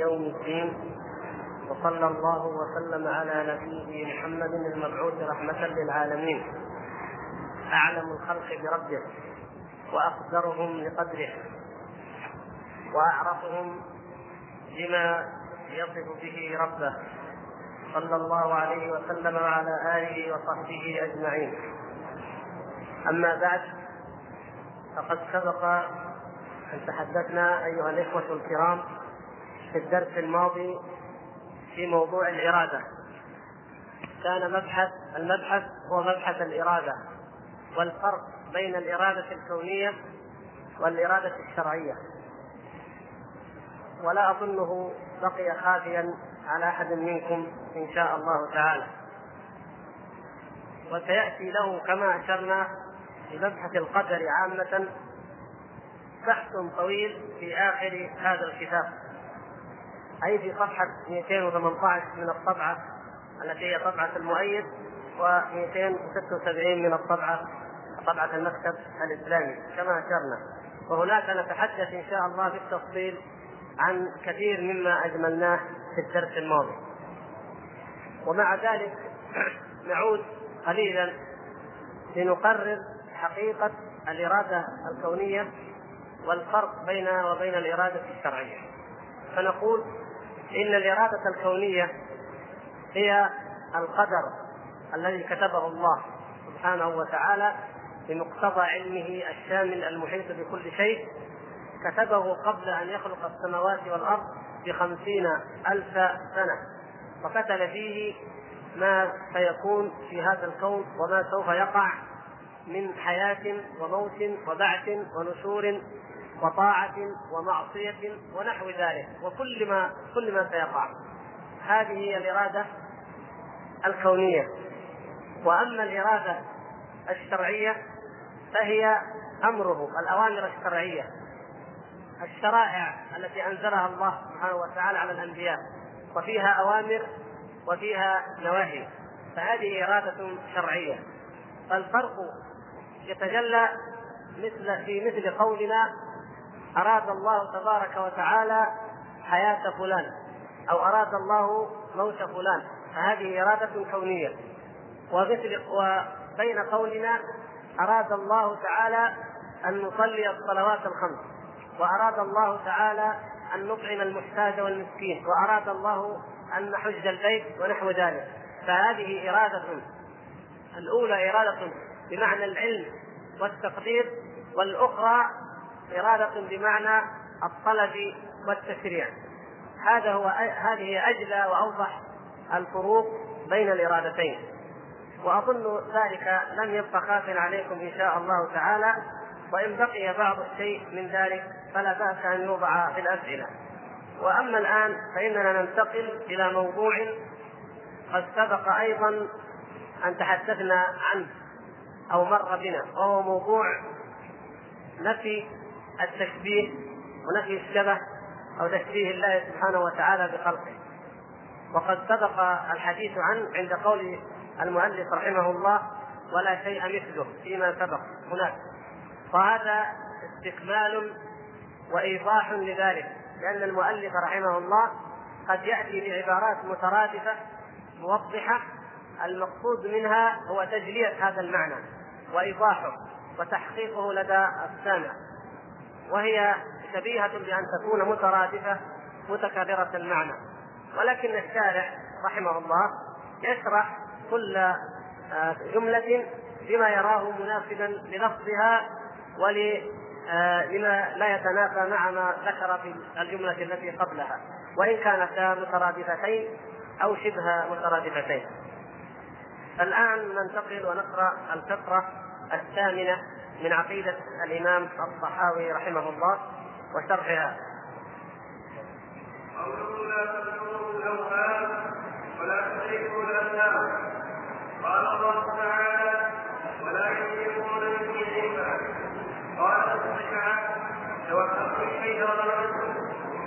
يوم الدين. وصلى الله وسلم على نبيه محمد المبعوث رحمة للعالمين. أعلم الخلق بربه وأقدرهم لقدره وأعرفهم بما يصف به ربه. صلى الله عليه وسلم وعلى آله وصحبه أجمعين. أما بعد فقد سبق أن تحدثنا أيها الإخوة الكرام في الدرس الماضي في موضوع الإرادة. كان مبحث المبحث هو مبحث الإرادة والفرق بين الإرادة الكونية والإرادة الشرعية. ولا أظنه بقي خافيا على أحد منكم إن شاء الله تعالى. وسيأتي له كما أشرنا في مبحث القدر عامة بحث طويل في آخر هذا الكتاب. أي في صفحة 218 من الطبعة التي هي طبعة المؤيد و276 من الطبعة طبعة المكتب الإسلامي كما أشرنا. وهناك نتحدث إن شاء الله بالتفصيل عن كثير مما أجملناه في الدرس الماضي. ومع ذلك نعود قليلا لنقرر حقيقة الإرادة الكونية والفرق بينها وبين الإرادة الشرعية. فنقول إن الإرادة الكونية هي القدر الذي كتبه الله سبحانه وتعالى بمقتضى علمه الشامل المحيط بكل شيء كتبه قبل أن يخلق السماوات والأرض بخمسين ألف سنة. وكتب فيه ما سيكون في هذا الكون وما سوف يقع من حياة وموت وبعث ونشور وطاعة ومعصية ونحو ذلك وكل ما كل ما سيقع. هذه هي الإرادة الكونية. وأما الإرادة الشرعية فهي أمره الأوامر الشرعية. الشرائع التي أنزلها الله سبحانه وتعالى على الأنبياء وفيها أوامر وفيها نواهي. فهذه إرادة شرعية. فالفرق يتجلى مثل في مثل قولنا أراد الله تبارك وتعالى حياة فلان أو أراد الله موت فلان فهذه إرادة كونية. ومثل وبين قولنا أراد الله تعالى أن نصلي الصلوات الخمس وأراد الله تعالى أن نطعم المحتاج والمسكين وأراد الله أن نحج البيت ونحو ذلك. فهذه إرادة الأولى إرادة بمعنى العلم والتقدير والأخرى إرادة بمعنى الطلب والتشريع. هذا هو هذه أجلى وأوضح الفروق بين الإرادتين. وأظن ذلك لم يبق خاف عليكم إن شاء الله تعالى وإن بقي بعض الشيء من ذلك فلا بأس أن يوضع في الأسئلة. وأما الآن فإننا ننتقل إلى موضوع قد سبق أيضا أن تحدثنا عنه أو مر بنا وهو موضوع نفي التشبيه ونفي الشبه أو تشبيه الله سبحانه وتعالى بخلقه. وقد سبق الحديث عنه عند قول المؤلف رحمه الله ولا شيء مثله فيما سبق. هناك. وهذا استكمال وإيضاح لذلك لأن المؤلف رحمه الله قد يأتي بعبارات مترادفة موضحة المقصود منها هو تجلية هذا المعنى وإيضاحه وتحقيقه لدى السامع. وهي شبيهة بأن تكون مترادفة متكررة المعنى. ولكن الشارع رحمه الله يشرح كل آه، جملة بما يراه مناسبا للفظها ولما آه، لا يتنافى مع ما ذكر في الجملة التي قبلها. وإن كانتا مترادفتين أو شبه مترادفتين. الآن ننتقل ونقرأ الفقرة الثامنة. من عقيدة الإمام الطحاوي رحمه الله وشرحها. قوله لا ولا قال الله تعالى ولا يشركون به شيئا قال سبحانه توكلت الشيء ضربته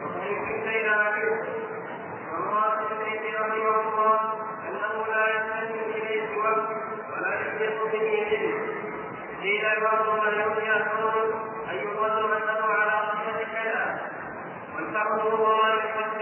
وكنت الشيء عبيد والله الذي رحمه الله انه لا يستجيب اليه سواه ولا يشرك به منه قيل بعضهم اليوم يأمرون أن يقدم له على صحة شيئا والفقر الله يقدم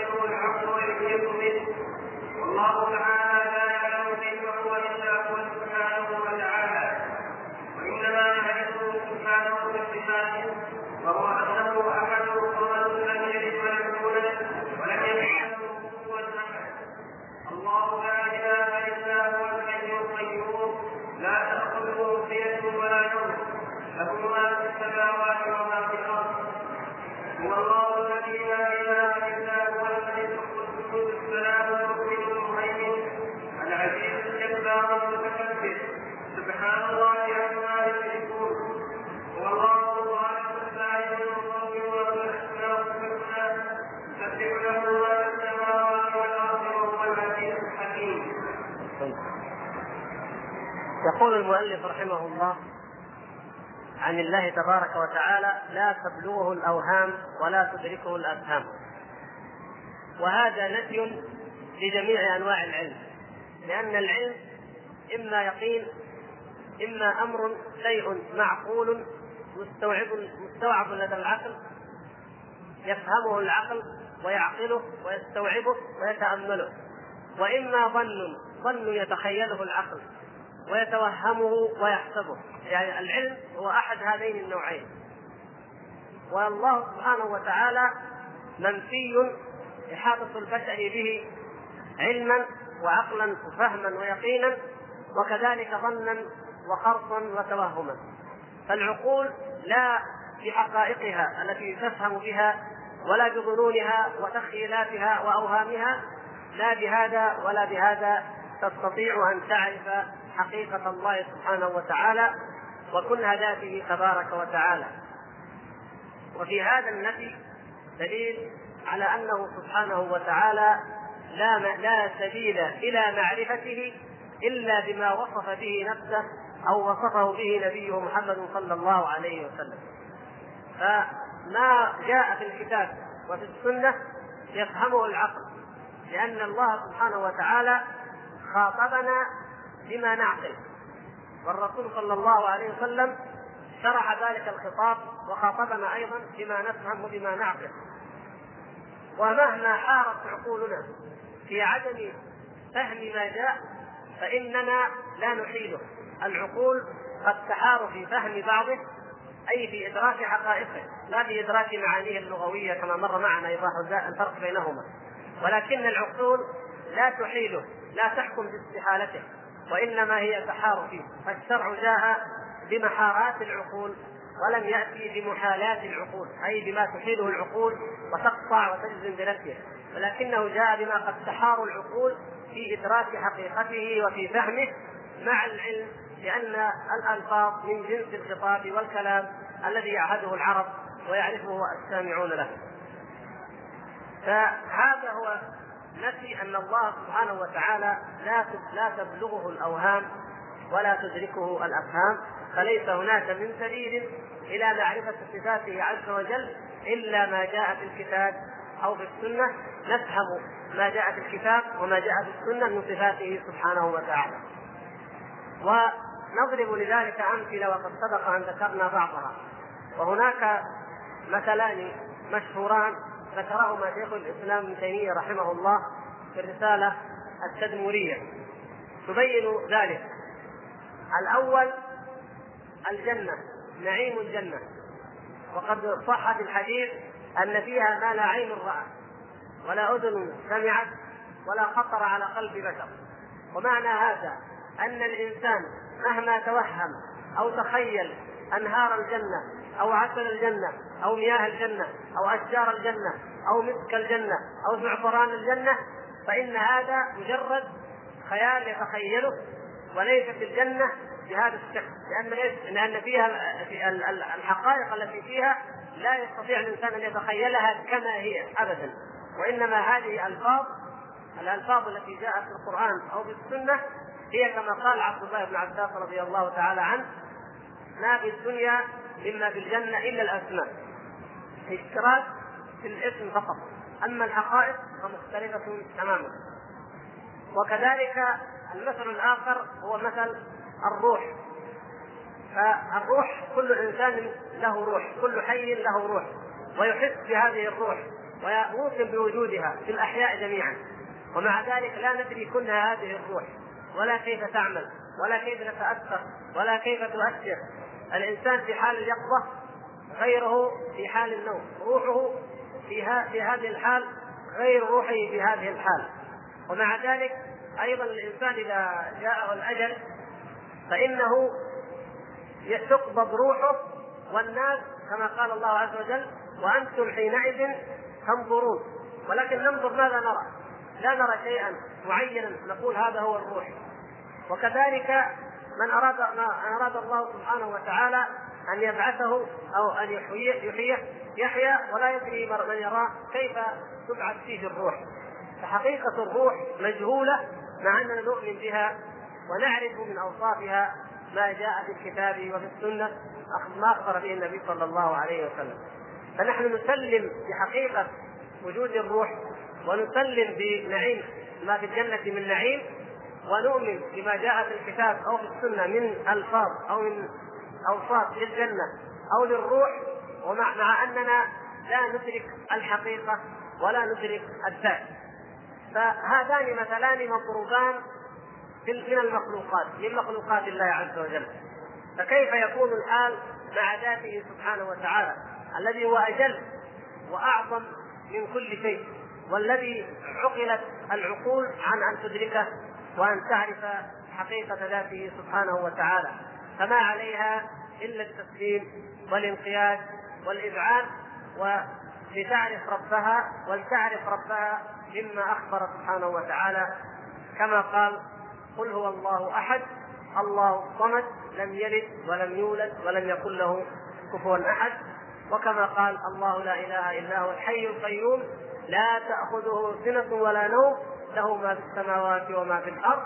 يقول المؤلف رحمه الله عن الله تبارك وتعالى لا تبلغه الأوهام ولا تدركه الأفهام. وهذا نفي لجميع أنواع العلم لأن العلم إما يقين إما أمر شيء معقول مستوعب مستوعب لدى العقل يفهمه العقل ويعقله ويستوعبه ويتأمله وإما ظن ظن يتخيله العقل. ويتوهمه ويحسبه يعني العلم هو أحد هذين النوعين. والله سبحانه وتعالى منفي إحاطة البشر به علما وعقلا وفهما ويقينا وكذلك ظنا وخرصا وتوهما. فالعقول لا بحقائقها التي تفهم بها ولا بظنونها وتخيلاتها وأوهامها. لا بهذا ولا بهذا تستطيع أن تعرف حقيقة الله سبحانه وتعالى وكنها ذاته تبارك وتعالى. وفي هذا النفي دليل على أنه سبحانه وتعالى لا لا سبيل إلى معرفته إلا بما وصف به نفسه أو وصفه به نبيه محمد صلى الله عليه وسلم. فما جاء في الكتاب وفي السنة يفهمه العقل لأن الله سبحانه وتعالى خاطبنا بما نعقل. والرسول صلى الله عليه وسلم شرح ذلك الخطاب وخاطبنا أيضا بما نفهم وبما نعقل. ومهما حارت عقولنا في عدم فهم ما جاء فإننا لا نحيله العقول قد تحار في فهم بعضه أي في إدراك حقائقه لا في إدراك معانيه اللغوية كما مر معنا إيضاح الفرق بينهما. ولكن العقول لا تحيله لا تحكم باستحالته. وإنما هي تحار فيه فالشرع جاء بمحارات العقول ولم يأتي بمحالات العقول أي بما تحيله العقول وتقطع وتجزم بنفسها ولكنه جاء بما قد تحار العقول في إدراك حقيقته وفي فهمه مع العلم لأن الألفاظ من جنس الخطاب والكلام الذي يعهده العرب ويعرفه السامعون له. فهذا هو نفي أن الله سبحانه وتعالى لا لا تبلغه الأوهام ولا تدركه الأفهام فليس هناك من سبيل إلى معرفة صفاته عز وجل إلا ما جاء في الكتاب أو في السنة نفهم ما جاء في الكتاب وما جاء في السنة من صفاته سبحانه وتعالى. ونضرب لذلك أمثلة وقد سبق أن ذكرنا بعضها. وهناك مثلان مشهوران ذكرهما شيخ الإسلام ابن تيمية رحمه الله في الرسالة التدموريه تبين ذلك. الأول الجنة نعيم الجنة. وقد صح في الحديث أن فيها ما لا عين رأت ولا أذن سمعت ولا خطر على قلب بشر. ومعنى هذا أن الإنسان مهما توهم أو تخيل أنهار الجنة أو عسل الجنة أو مياه الجنة أو أشجار الجنة أو مسك الجنة أو زعفران الجنة فإن هذا مجرد خيال يتخيله وليست الجنة بهذا الشكل لأن لأن فيها الحقائق التي فيها لا يستطيع الإنسان أن يتخيلها كما هي ابدا وإنما هذه الفاظ الألفاظ التي جاءت في القرآن أو في السنة هي كما قال عبد الله بن عباس رضي الله تعالى عنه ما في الدنيا مما في الجنة إلا الأسماء. اشتراك في الاسم فقط. أما الحقائق فمختلفة تماما. وكذلك المثل الآخر هو مثل الروح. فالروح كل إنسان له روح كل حي له روح. ويحس بهذه الروح ويوصل بوجودها في الأحياء جميعا. ومع ذلك لا ندري كلها هذه الروح. ولا كيف تعمل ولا كيف نتأثر ولا كيف تؤثر. الإنسان في حال اليقظة غيره في حال النوم روحه في, في هذه الحال غير روحه في هذه الحال. ومع ذلك أيضا الإنسان إذا جاءه الأجل فإنه تقبض روحه والناس كما قال الله عز وجل وأنتم حينئذ تنظرون ولكن ننظر ماذا نرى؟ لا نرى شيئا معينا نقول هذا هو الروح. وكذلك من أراد ما أراد الله سبحانه وتعالى أن يبعثه أو أن يحييه يحييه يحيا ولا يدري من يراه كيف تبعث فيه الروح. فحقيقة الروح مجهولة مع أننا نؤمن بها ونعرف من أوصافها ما جاء في الكتاب وفي السنة ما أخبر به النبي صلى الله عليه وسلم. فنحن نسلم بحقيقة وجود الروح ونسلم بنعيم ما في الجنة من نعيم ونؤمن بما جاء في الكتاب أو في السنة من ألفاظ أو من أوصاف للجنة أو للروح ومع مع أننا لا ندرك الحقيقة ولا ندرك الذات فهذان مثلان مضروبان من المخلوقات من مخلوقات الله عز وجل. فكيف يكون الحال مع ذاته سبحانه وتعالى؟ الذي هو أجل وأعظم من كل شيء والذي عقلت العقول عن أن تدركه وأن تعرف حقيقة ذاته سبحانه وتعالى. فما عليها إلا التسليم والانقياد والإذعان ولتعرف ربها ولتعرف ربها مما أخبر سبحانه وتعالى. كما قال قل هو الله أحد الله الصمد لم يلد ولم يولد ولم يكن له كفوا أحد وكما قال الله لا إله إلا هو الحي القيوم لا تأخذه سنة ولا نوم له ما في السماوات وما في الأرض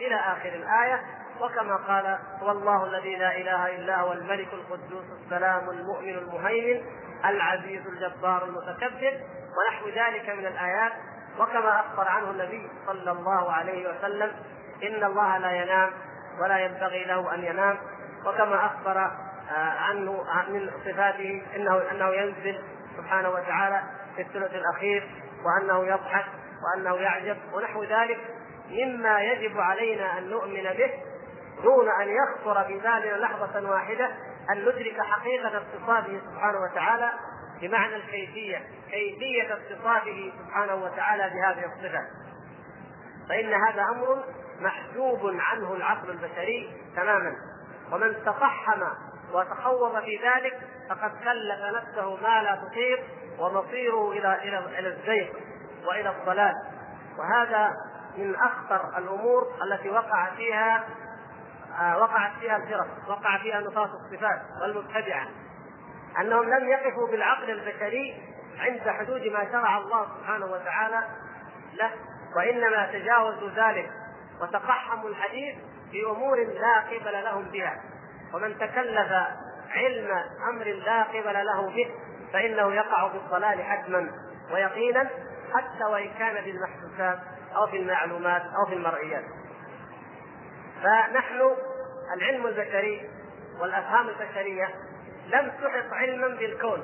إلى آخر الآية وكما قال هو الله الذي لا إله إلا هو الملك القدوس السلام المؤمن المهيمن العزيز الجبار المتكبر ونحو ذلك من الآيات وكما أخبر عنه النبي صلى الله عليه وسلم إن الله لا ينام ولا ينبغي له أن ينام وكما أخبر آه، عنه من صفاته إنه أنه ينزل سبحانه وتعالى في الثلث الأخير وأنه يضحك وأنه يعجب ونحو ذلك مما يجب علينا أن نؤمن به دون أن يخطر ببالنا لحظة واحدة أن ندرك حقيقة اتصافه سبحانه وتعالى بمعنى الكيفية كيفية اتصافه سبحانه وتعالى بهذه الصفة. فإن هذا أمر محجوب عنه العقل البشري تماما. ومن تفحم وتخوض في ذلك فقد كلف نفسه ما لا تطيق ومصيره إلى إلى إلى الزيغ. وإلى الضلال. وهذا من أخطر الأمور التي وقع فيها آه، وقعت فيها الفرق وقع فيها نصاص الصفات والمبتدعه أنهم لم يقفوا بالعقل البشري عند حدود ما شرع الله سبحانه وتعالى له وإنما تجاوزوا ذلك وتقحموا الحديث في أمور لا قبل لهم بها. ومن تكلف علم أمر لا قبل له به فإنه يقع في الضلال حتما ويقينا. حتى وإن كان في المحسوسات أو في المعلومات أو في المرئيات. فنحن العلم البشري والأفهام البشرية لم تحط علما بالكون.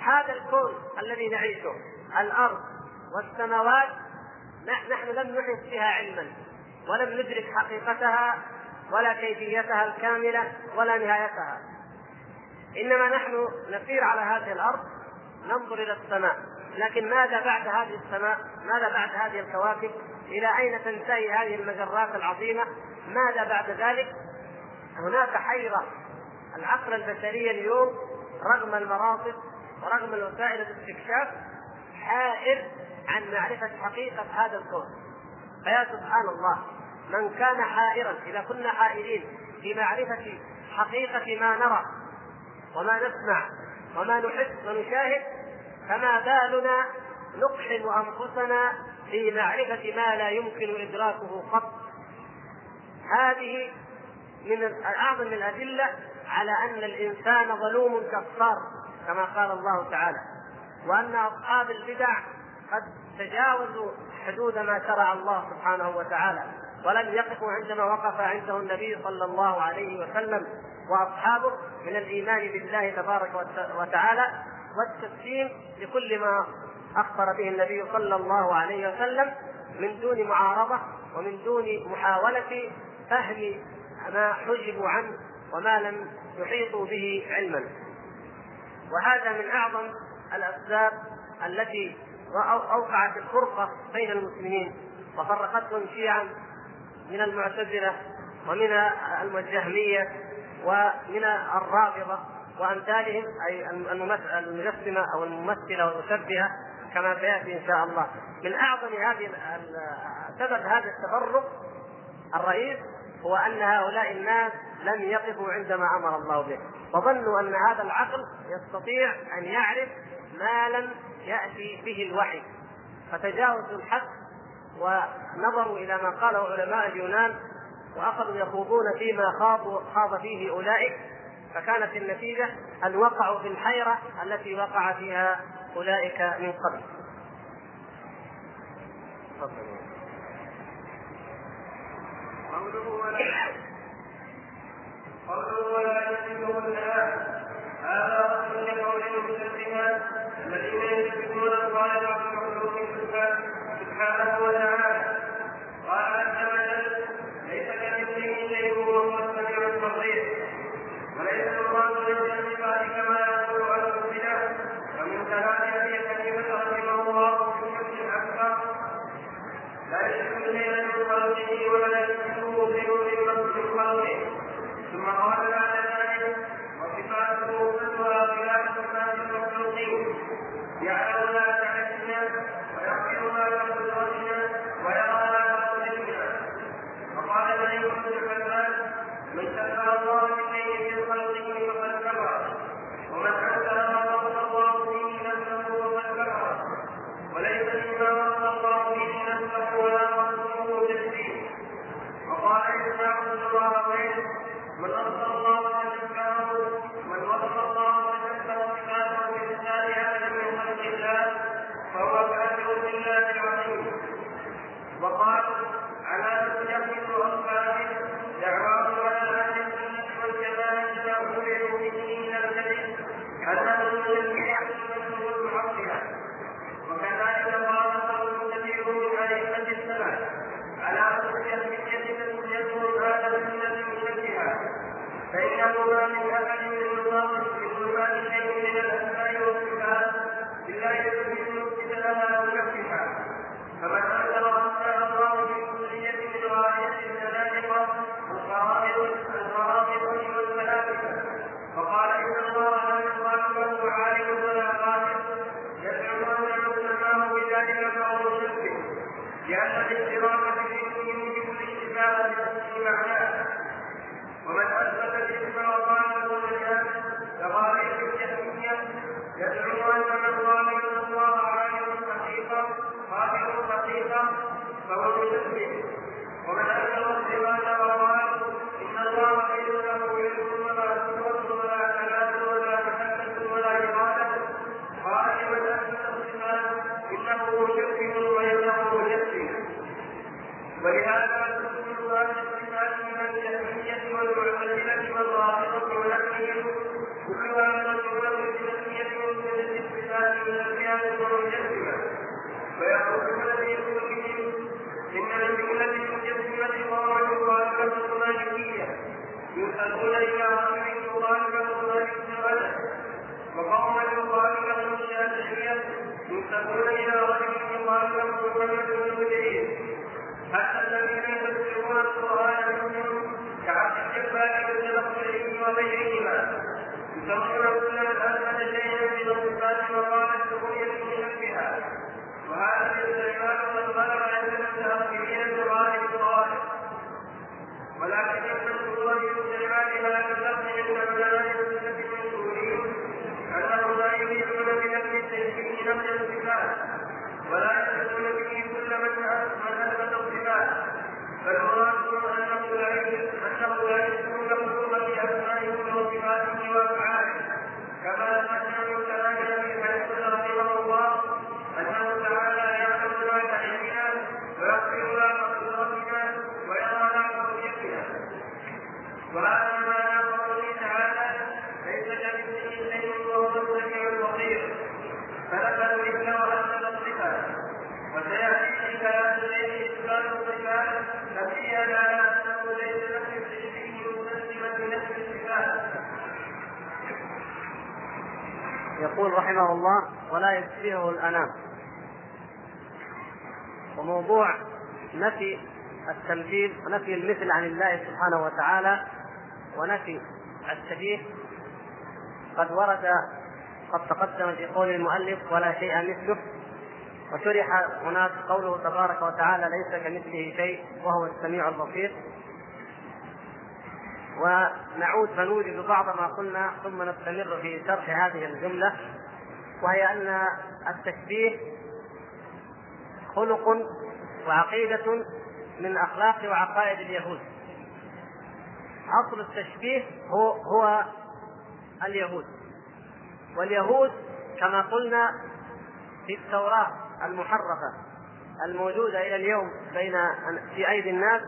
هذا الكون الذي نعيشه الأرض والسماوات نحن لم نحط بها علما ولم ندرك حقيقتها ولا كيفيتها الكاملة ولا نهايتها. إنما نحن نسير على هذه الأرض ننظر إلى السماء. لكن ماذا بعد هذه السماء؟ ماذا بعد هذه الكواكب؟ إلى أين تنتهي هذه المجرات العظيمة؟ ماذا بعد ذلك؟ هناك حيرة العقل البشري اليوم رغم المراصد ورغم الوسائل الاستكشاف حائر عن معرفة حقيقة هذا الكون فيا سبحان الله من كان حائرا إذا كنا حائرين في معرفة حقيقة ما نرى وما نسمع وما نحس ونشاهد فما بالنا نقحم أنفسنا في معرفة ما لا يمكن إدراكه قط. هذه من أعظم الأدلة على أن الإنسان ظلوم كفار كما قال الله تعالى. وأن أصحاب البدع قد تجاوزوا حدود ما شرع الله سبحانه وتعالى ولم يقفوا عندما وقف عنده النبي صلى الله عليه وسلم. وأصحابه من الإيمان بالله تبارك وتعالى والتسليم لكل ما أخبر به النبي صلى الله عليه وسلم من دون معارضة ومن دون محاولة فهم ما حجبوا عنه وما لم يحيطوا به علما. وهذا من أعظم الأسباب التي أوقعت الفرقة بين المسلمين وفرقتهم شيعا من المعتزلة ومن الجهميه ومن الرافضه وأمثالهم أي المجسمة أو الممثلة والمشبهة كما سيأتي إن شاء الله. من أعظم هذه سبب هذا التفرق الرئيس هو أن هؤلاء الناس لم يقفوا عندما أمر الله به وظنوا أن هذا العقل يستطيع أن يعرف ما لم يأتي به الوحي. فتجاوزوا الحد ونظروا إلى ما قاله علماء اليونان وأخذوا يخوضون فيما خاضوا خاض فيه أولئك فكانت النتيجة أن وقعوا في الحيرة التي وقع فيها أولئك من قبل. قوله ولا تشركوا بالله هذا رد لقول المشركين الذين يشركون الله وحده سبحانه وتعالى. وقال يقول رحمه الله ولا يشبهه الأنام. وموضوع نفي التمثيل ونفي المثل عن الله سبحانه وتعالى ونفي الشبيه. قد ورد قد تقدم في قول المؤلف ولا شيء مثله. وشرح هناك قوله تبارك وتعالى ليس كمثله شيء وهو السميع البصير. و نعود فنوجد بعض ما قلنا ثم نستمر في شرح هذه الجملة وهي أن التشبيه خلق وعقيدة من أخلاق وعقائد اليهود. أصل التشبيه هو هو اليهود. واليهود كما قلنا في التوراة المحرفة الموجودة إلى اليوم بين في أيدي الناس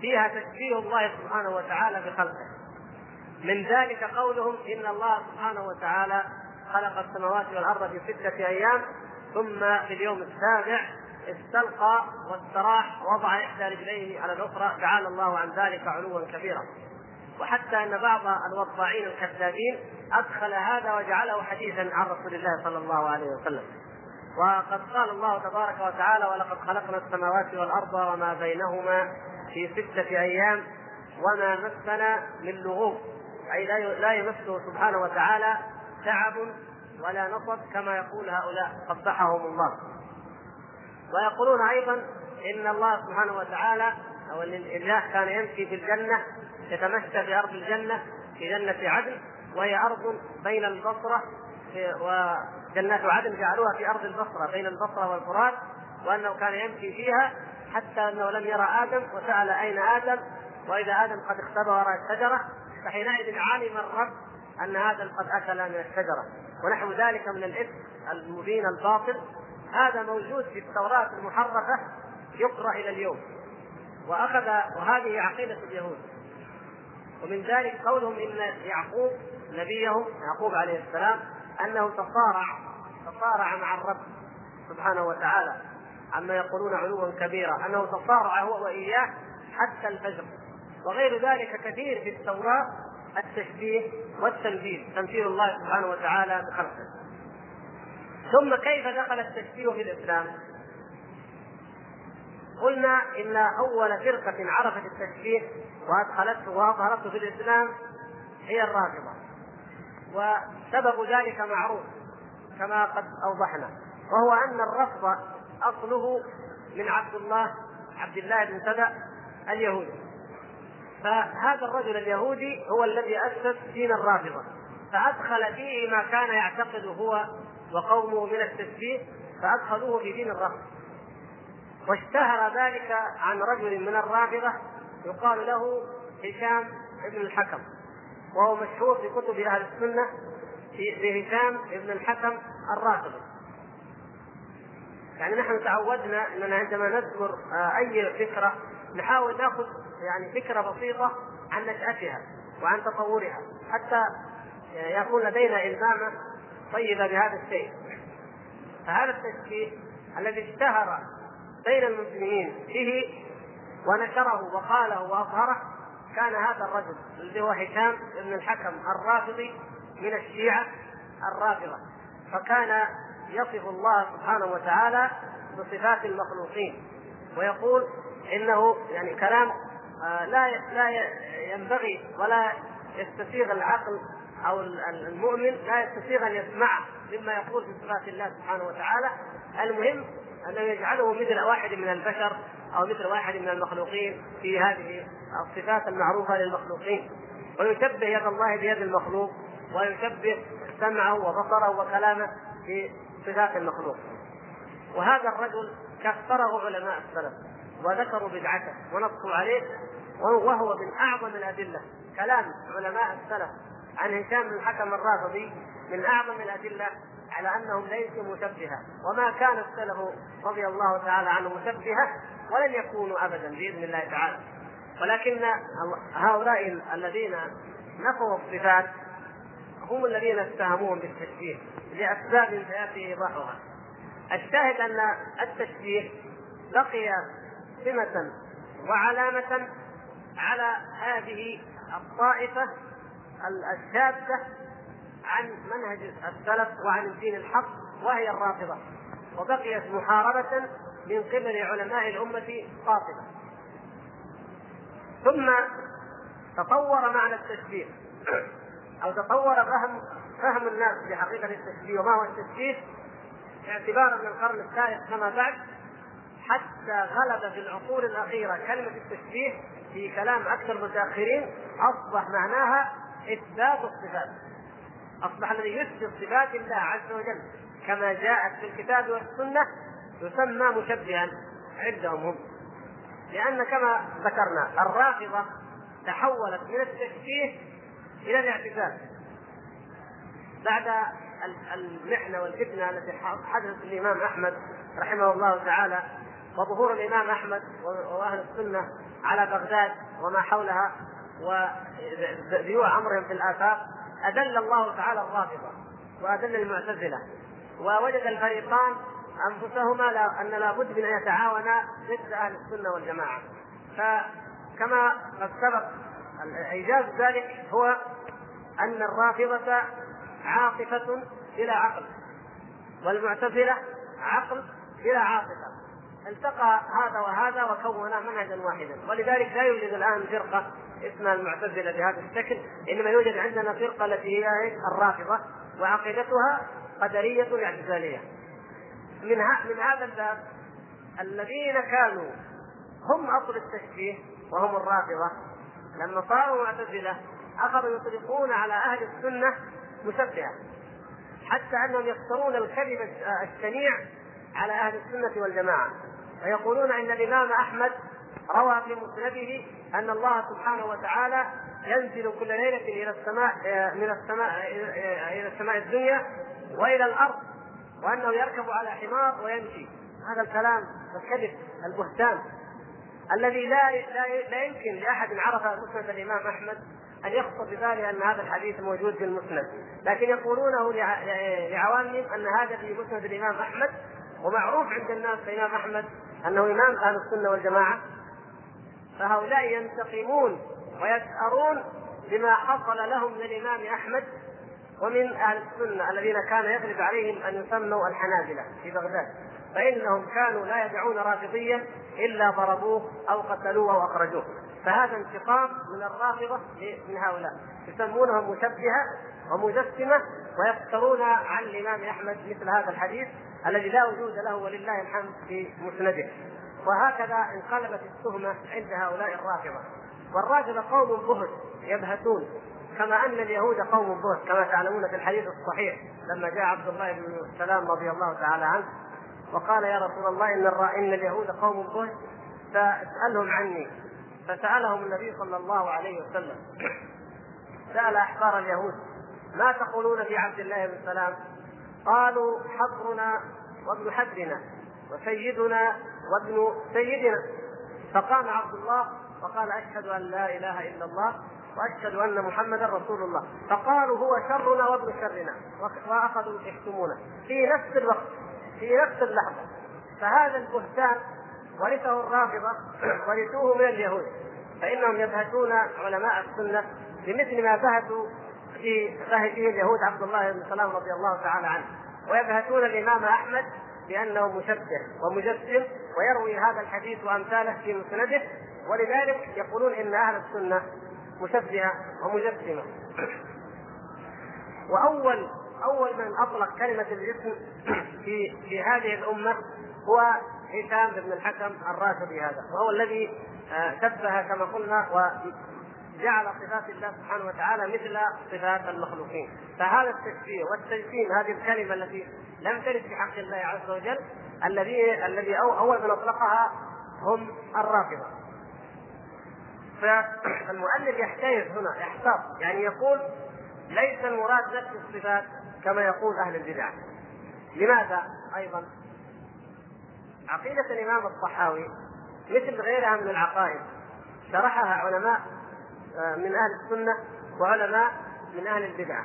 فيها تشبيه الله سبحانه وتعالى بخلقه. من ذلك قولهم إن الله سبحانه وتعالى خلق السماوات والأرض في ستة أيام ثم في اليوم السابع استلقى واستراح وضع إحدى رجليه على الأخرى تعالى الله عن ذلك علوا كبيرا. وحتى إن بعض الوضاعين الكذابين أدخل هذا وجعله حديثا عن رسول الله صلى الله عليه وسلم. وقد قال الله تبارك وتعالى ولقد خلقنا السماوات والأرض وما بينهما في ستة أيام وما مسنا من لغوب. أي لا يمسه سبحانه وتعالى تعب ولا نصب كما يقول هؤلاء قبحهم الله. ويقولون أيضا إن الله سبحانه وتعالى أو إن الاله كان يمشي في الجنة يتمشى في أرض الجنة في جنة عدن وهي أرض بين البصرة وجنات عدن جعلوها في أرض البصرة بين البصرة والفرات وأنه كان يمشي فيها حتى أنه لم يرى آدم وسأل أين آدم وإذا آدم قد اختبى وراء الشجره فحينئذ علم الرب أن هذا قد أكل من الشجرة. ونحو ذلك من الاثم المبين الباطل. هذا موجود في التوراة المحرفة يقرأ إلى اليوم. وأخذ وهذه عقيدة اليهود. ومن ذلك قولهم إن يعقوب نبيهم يعقوب عليه السلام أنه تصارع تصارع مع الرب سبحانه وتعالى. عما يقولون علوا كبيرا. أنه تصارع هو وإياه حتى الفجر. وغير ذلك كثير في التوراة التشبيه والتمثيل تمثيل الله سبحانه وتعالى بخلقه. ثم كيف دخل التشبيه في الإسلام؟ قلنا إن أول فرقة عرفت التشبيه وأدخلته وأظهرته في الإسلام هي الرافضه وسبب ذلك معروف كما قد أوضحنا وهو أن الرفض أصله من عبد الله عبد الله بن سبأ اليهودي. فهذا الرجل اليهودي هو الذي أسس دين الرافضة. فأدخل فيه ما كان يعتقد هو وقومه من التشبيه فأدخلوه في دين الرفض واشتهر ذلك عن رجل من الرافضة يقال له هشام بن الحكم. وهو مشهور في كتب أهل السنة بهشام بن الحكم الرافضي. يعني نحن تعودنا أننا عندما نذكر آه، أي فكرة نحاول ناخذ يعني فكرة بسيطة عن نشأتها وعن تطورها حتى يكون لدينا إلمامة طيبة بهذا الشيء. فهذا التشكيل الذي اشتهر بين المسلمين به ونشره وقاله وأظهره كان هذا الرجل الذي هو هشام بن الحكم الرافضي من الشيعة الرافضة فكان يصف الله سبحانه وتعالى بصفات المخلوقين ويقول إنه يعني كلام آه، لا لا ينبغي ولا يستسيغ العقل أو المؤمن لا يستسيغ أن يسمعه مما يقول في صفات الله سبحانه وتعالى. المهم أنه يجعله مثل واحد من البشر أو مثل واحد من المخلوقين في هذه الصفات المعروفة للمخلوقين. ويشبه يد الله بيد المخلوق ويشبه سمعه وبصره وكلامه بصفات المخلوق. وهذا الرجل كفره علماء السلف. وذكروا بدعته ونصوا عليه وهو من أعظم الأدلة. كلام علماء السلف عن هشام بن الحكم الرافضي من أعظم الأدلة على أنهم ليسوا مشبهة. وما كان السلف رضي الله تعالى عنه مشبهة ولن يكونوا ابدا بإذن الله تعالى. ولكن هؤلاء الذين نفوا الصفات هم الذين اتهموهم بالتشبيه لأسباب سياتي إيضاحها. الشاهد أن التشبيه بقي سمة وعلامة على هذه الطائفة الشاذة عن منهج السلف وعن الدين الحق وهي الرافضة وبقيت محاربة من قبل علماء الأمة قاطبة. ثم تطور معنى التشبيه أو تطور فهم فهم الناس لحقيقة التشبيه. وما هو التشبيه؟ اعتبارا من القرن الثالث كما بعد حتى غلب في العقول الأخيرة. كلمة التشبيه في كلام أكثر المتأخرين أصبح معناها إثبات الصفات. أصبح الذي يثبت صفات الله عز وجل. كما جاءت في الكتاب والسنة يسمى مشبها. عندهم هم. لأن كما ذكرنا الرافضة تحولت من التشبيه إلى الاعتزال. بعد المحنة والفتنة التي حدثت للإمام أحمد رحمه الله تعالى وظهور الإمام أحمد وأهل السنة على بغداد وما حولها وذيوع أمرهم في الآفاق أدل الله تعالى الرافضة وأدل المعتزلة ووجد الفريقان أنفسهما لا أن لابد من أن يتعاونا ضد أهل السنة والجماعة. فكما قد سبق إيجاز ذلك هو أن الرافضة عاطفة بلا عقل والمعتزلة عقل بلا عاطفة. التقى هذا وهذا وكونا منهجا واحدا. ولذلك لا يوجد الآن فرقة اسمها المعتزلة بهذا الشكل إنما يوجد عندنا فرقة التي هي الرافضة وعقيدتها قدرية اعتزالية من من هذا الباب الذين كانوا هم أصل التشبيه وهم الرافضة لما صاروا معتزلة أخذوا يطلقون على أهل السنة مشبهة حتى أنهم يفترون الكذب الشنيع على أهل السنة والجماعة. ويقولون إن الإمام أحمد روى في مسنده أن الله سبحانه وتعالى ينزل كل ليلة إلى السماء من السماء إلى السماء الدنيا وإلى الأرض وأنه يركب على حمار ويمشي. هذا الكلام الكذب البهتان الذي لا, لا يمكن لأحد عرف مسند الإمام أحمد أن يخطر بباله أن هذا الحديث موجود في المسند، لكن يقولونه لعوامهم أن هذا في مسند الإمام أحمد ومعروف عند الناس الامام أحمد أنه إمام أهل السنة والجماعة فهؤلاء ينتقمون ويسأرون بما حصل لهم من الإمام أحمد ومن أهل السنة الذين كان يغلب عليهم أن يسموا الحنابلة في بغداد. فإنهم كانوا لا يدعون رافضيا إلا ضربوه أو قتلوه أو أخرجوه. فهذا انتقام من الرافضة من هؤلاء. يسمونهم مشبهة ومجسمة ويفترون عن الإمام أحمد مثل هذا الحديث. الذي لا وجود له ولله الحمد في مسنده. وهكذا انقلبت التهمة عند هؤلاء الرافضة. والرافضة قوم بهت يبهتون كما أن اليهود قوم بهت كما تعلمون في الحديث الصحيح لما جاء عبد الله بن سلام رضي الله تعالى عنه وقال يا رسول الله إن إن اليهود قوم بهت فاسألهم عني. فسألهم النبي صلى الله عليه وسلم. سأل أحبار اليهود ما تقولون في عبد الله بن سلام؟ قالوا حبرنا وابن حبرنا وسيدنا وابن سيدنا. فقام عبد الله وقال أشهد أن لا إله إلا الله وأشهد أن محمدا رسول الله. فقالوا هو شرنا وابن شرنا وأخذوا يحكمونه في نفس الوقت في نفس اللحظة. فهذا البهتان ورثه الرافضة ورثوه من اليهود. فإنهم يبهتون علماء السنة بمثل ما بهتوا في به اليهود عبد الله بن سلام رضي الله تعالى عنه. ويبهتون الإمام أحمد بأنه مشبه ومجسم ويروي هذا الحديث وأمثاله في مسنده. ولذلك يقولون إن أهل السنة مشبهة ومجسمة. وأول أول من أطلق كلمة الجسم في في هذه الأمة هو هشام بن الحكم الراشدي هذا وهو الذي آه، شبه كما قلنا وجعل صفات الله سبحانه وتعالى مثل صفات المخلوقين. فهذا التشبيه والتجسيم هذه الكلمة التي لم ترد في حق الله عز وجل الذي الذي أول من أطلقها هم الرافضة. فالمؤلف يحتاج هنا يحتاط يعني يقول ليس المراد نفس الصفات كما يقول أهل البدع. لماذا أيضا؟ عقيدة الإمام الطحاوي مثل غيرها من العقائد شرحها علماء من أهل السنة وعلماء من أهل البدعه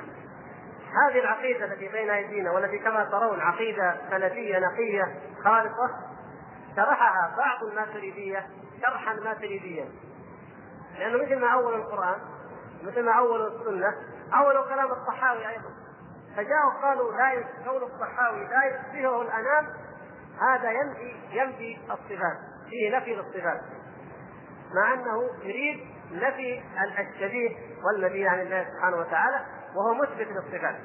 هذه العقيدة التي بين أيدينا والتي كما ترون عقيدة سلفية نقية خالصة شرحها بعض الماتريديه شرحا ماتريديا لأنه مثل ما أول القرآن مثل ما أول السنة أول كلام الطحاوي أيضا. فجاءوا قالوا لا كون الطحاوي لا يشبهه الأنام هذا ينفي ينفي الصفات فيه نفي للصفات مع أنه يريد نفي الشبيه والنبي عن الله سبحانه وتعالى وهو مثبت للصفات.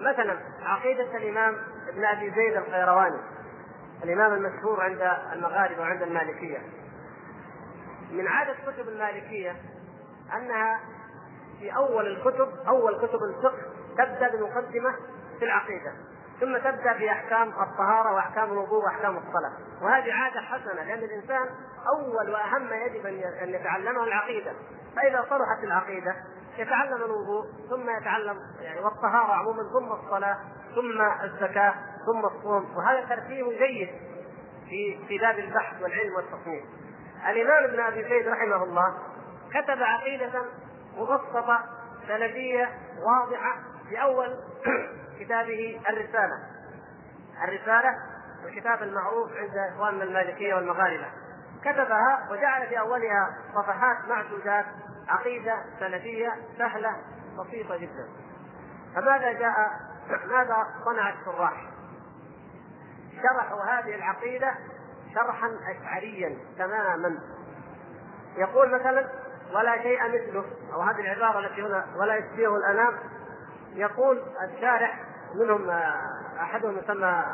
مثلا عقيدة الإمام ابن أبي زيد القيرواني. الإمام المشهور عند المغاربة وعند المالكية. من عادة كتب المالكية أنها في أول الكتب أول كتب الفقه تبدأ بمقدمة في العقيدة. ثم تبدأ بأحكام الطهارة وأحكام الوضوء وأحكام الصلاة. وهذه عادة حسنة لأن الإنسان أول وأهم يجب أن يتعلمه العقيدة. فإذا صلحت العقيدة يتعلم الوضوء ثم يتعلم يعني والطهارة عموما ثم الصلاة ثم الزكاة ثم الصوم. وهذا ترتيب جيد في في باب البحث والعلم والتصنيف. الإمام ابن أبي زيد رحمه الله كتب عقيدة مبسطة سلفيه واضحة في أول كتابه الرسالة. الرسالة الكتاب المعروف عند إخواننا المالكية والمغاربة. كتبها وجعل في أولها صفحات معدودات عقيدة سلفية سهلة بسيطة جدا. فماذا جاء ماذا صنع الشراح؟ شرحوا هذه العقيدة شرحا أشعريا تماما يقول مثلا ولا شيء مثله أو هذه العبارة التي هنا ولا يشبهه الأنام يقول الشارح منهم أحدهم يسمى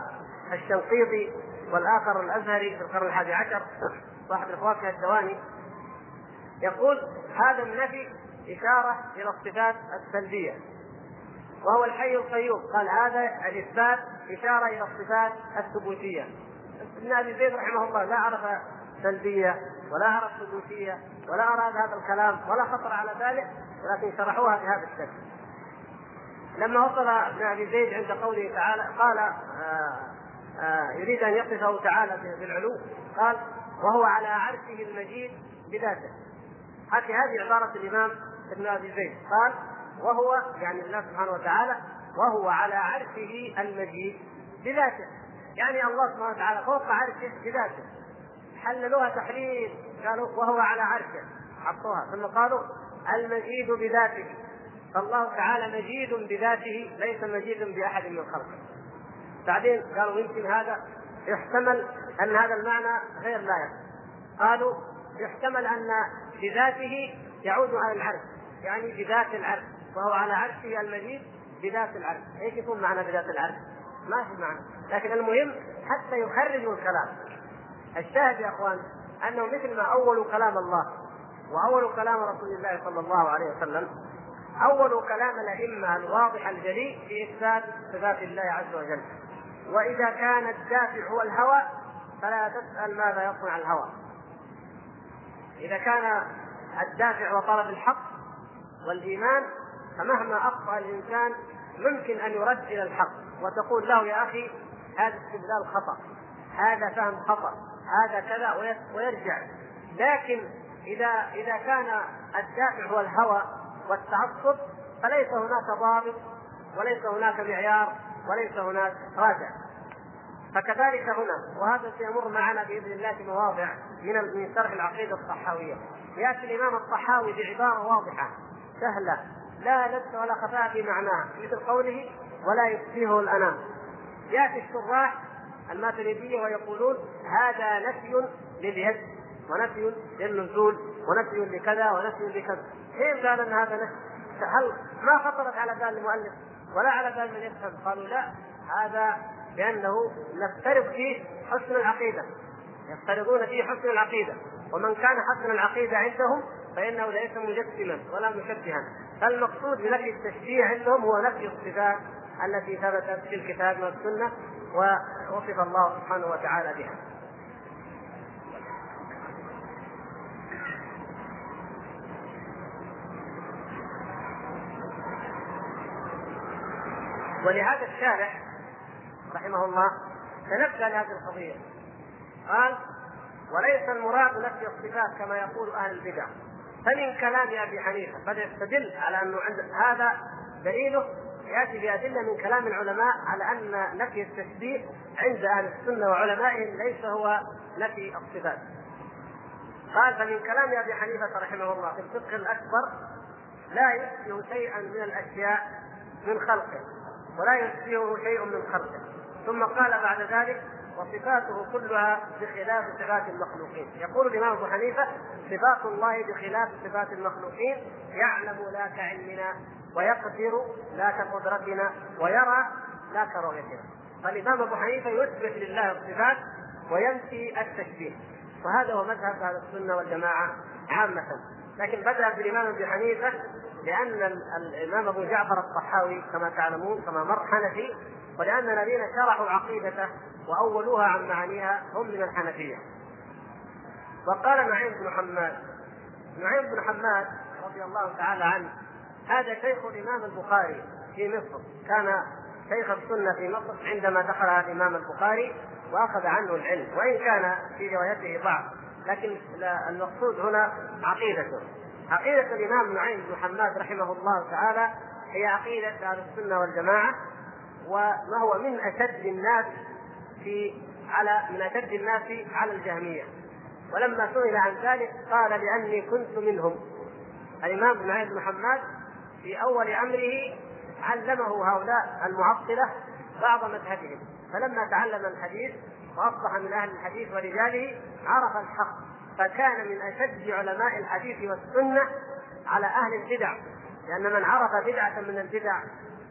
الشنقيطي والآخر الأزهري في القرن الحادي عشر صاحب الفواكه الدواني. يقول هذا النفي إشارة إلى الصفات السلبية وهو الحي القيوم. قال هذا الإثبات إشارة إلى الصفات الثبوتية. ابن أبي زيد رحمه الله لا عرف سلبية ولا عرف ثبوتية ولا أراد هذا الكلام ولا خطر على باله ولكن شرحوها بهذا الشكل. لما وصل ابن أبي زيد عند قوله تعالى قال آآ آه، آآ آه، يريد أن يصفه تعالى بالعلو قال وهو على عرشه المجيد بذاته. هذه عبارة الإمام ابن أبي زيد. قال وهو يعني الله سبحانه وتعالى وهو على عرشه المجيد بذاته. يعني الله سبحانه وتعالى فوق عرشه بذاته. حللوها تحليل قالوا وهو على عرشه. حطوها ثم قالوا المجيد بذاته. فالله تعالى مجيد بذاته ليس مجيد بأحد من خلقه. بعدين قالوا يمكن هذا يحتمل أن هذا المعنى غير لائق. قالوا يحتمل أن بذاته يعود على العرش يعني بذات العرش وهو على عرشه المجيد بذات العرش. إيش يكون معنى بذات العرش؟ ما في معنى. لكن المهم حتى يخرجوا الكلام. الشاهد يا أخوان أنه مثل ما أول كلام الله وأول كلام رسول الله صلى الله عليه وسلم أول كلام الأئمة الواضح الجلي في إثبات صفات الله عز وجل. وإذا كان الدافع هو الهوى فلا تسأل ماذا يصنع الهوى. إذا كان الدافع هو طلب الحق والإيمان فمهما أخطأ الإنسان ممكن أن يرد إلى الحق وتقول له يا أخي هذا استدلال خطأ هذا فهم خطأ هذا كذا ويرجع. لكن إذا إذا كان الدافع هو الهوى والتعصب فليس هناك ضابط وليس هناك معيار وليس هناك راجع. فكذلك هنا وهذا سيمر معنا بإذن الله في مواضع من من شرح العقيدة الصحاوية. يأتي الإمام الصحاوي بعبارة واضحة سهلة لا لبس ولا خفاء في معناها مثل قوله ولا يشبهه الأنام يأتي الشراح الماتريديه ويقولون هذا نفي لليد ونفي للنزول ونفي لكذا ونفي لكذا كيف قال إن هذا نفي هل ما خطرت على بال المؤلف ولا على بال من يفهم؟ قالوا لا هذا لأنه نفترض فيه حسن العقيدة. يفترضون فيه حسن العقيدة. ومن كان حسن العقيدة عندهم فإنه ليس مجسما ولا مشبها. فالمقصود بنفي التشبيه عندهم هو نفي الصفات التي ثبتت في الكتاب والسنة ووصف الله سبحانه وتعالى بها. ولهذا الشارح رحمه الله تنبه لهذه القضية قال وليس المراد نفي الصفات كما يقول أهل البدع. فمن كلام أبي حنيفة بل يستدل على انه عند هذا دليله يأتي بأدلة من كلام العلماء على أن نفي التشبيه عند أهل السنة وعلمائهم ليس هو نفي الصفات. قال فمن كلام أبي حنيفة رحمه الله في الفقه الأكبر لا يشبه شيئا من الأشياء من خلقه. ولا يشبهه شيء من خلقه. ثم قال بعد ذلك وصفاته كلها بخلاف صفات المخلوقين. يقول الإمام أبو حنيفة صفات الله بخلاف صفات المخلوقين. يعلم لا كعلمنا ويقدر لا كقدرتنا ويرى لا كرؤيتنا فالإمام أبو حنيفة يثبت لله الصفات وينفي التشبيه. وهذا هو مذهب أهل السنة والجماعة عامة. لكن بدا بالامام ابي حنيفة لأن الإمام أبو جعفر الطحاوي كما تعلمون كما مر حنفي ولأن الذين شرحوا عقيدته وأولوها عن معانيها هم من الحنفية. وقال نعيم بن حماد نعيم بن حماد رضي الله تعالى عنه هذا شيخ الإمام البخاري في مصر. كان شيخ السنة في مصر عندما دخلها الإمام البخاري وأخذ عنه العلم وإن كان في روايته ضعف لكن المقصود هنا عقيدته. عقيدة الإمام نعيم بن حماد رحمه الله تعالى هي عقيدة أهل السنة والجماعة وما هو من أشد الناس في على من أشد الناس على الجهمية. ولما سئل عن ذلك قال لأني كنت منهم. الإمام بن بن حماد في أول أمره علمه هؤلاء المعطلة بعض مذهبهم. فلما تعلم الحديث وأصبح من أهل الحديث ورجاله عرف الحق. فكان من أشد علماء الحديث والسنة على أهل البدع لأن من عرف بدعة من البدع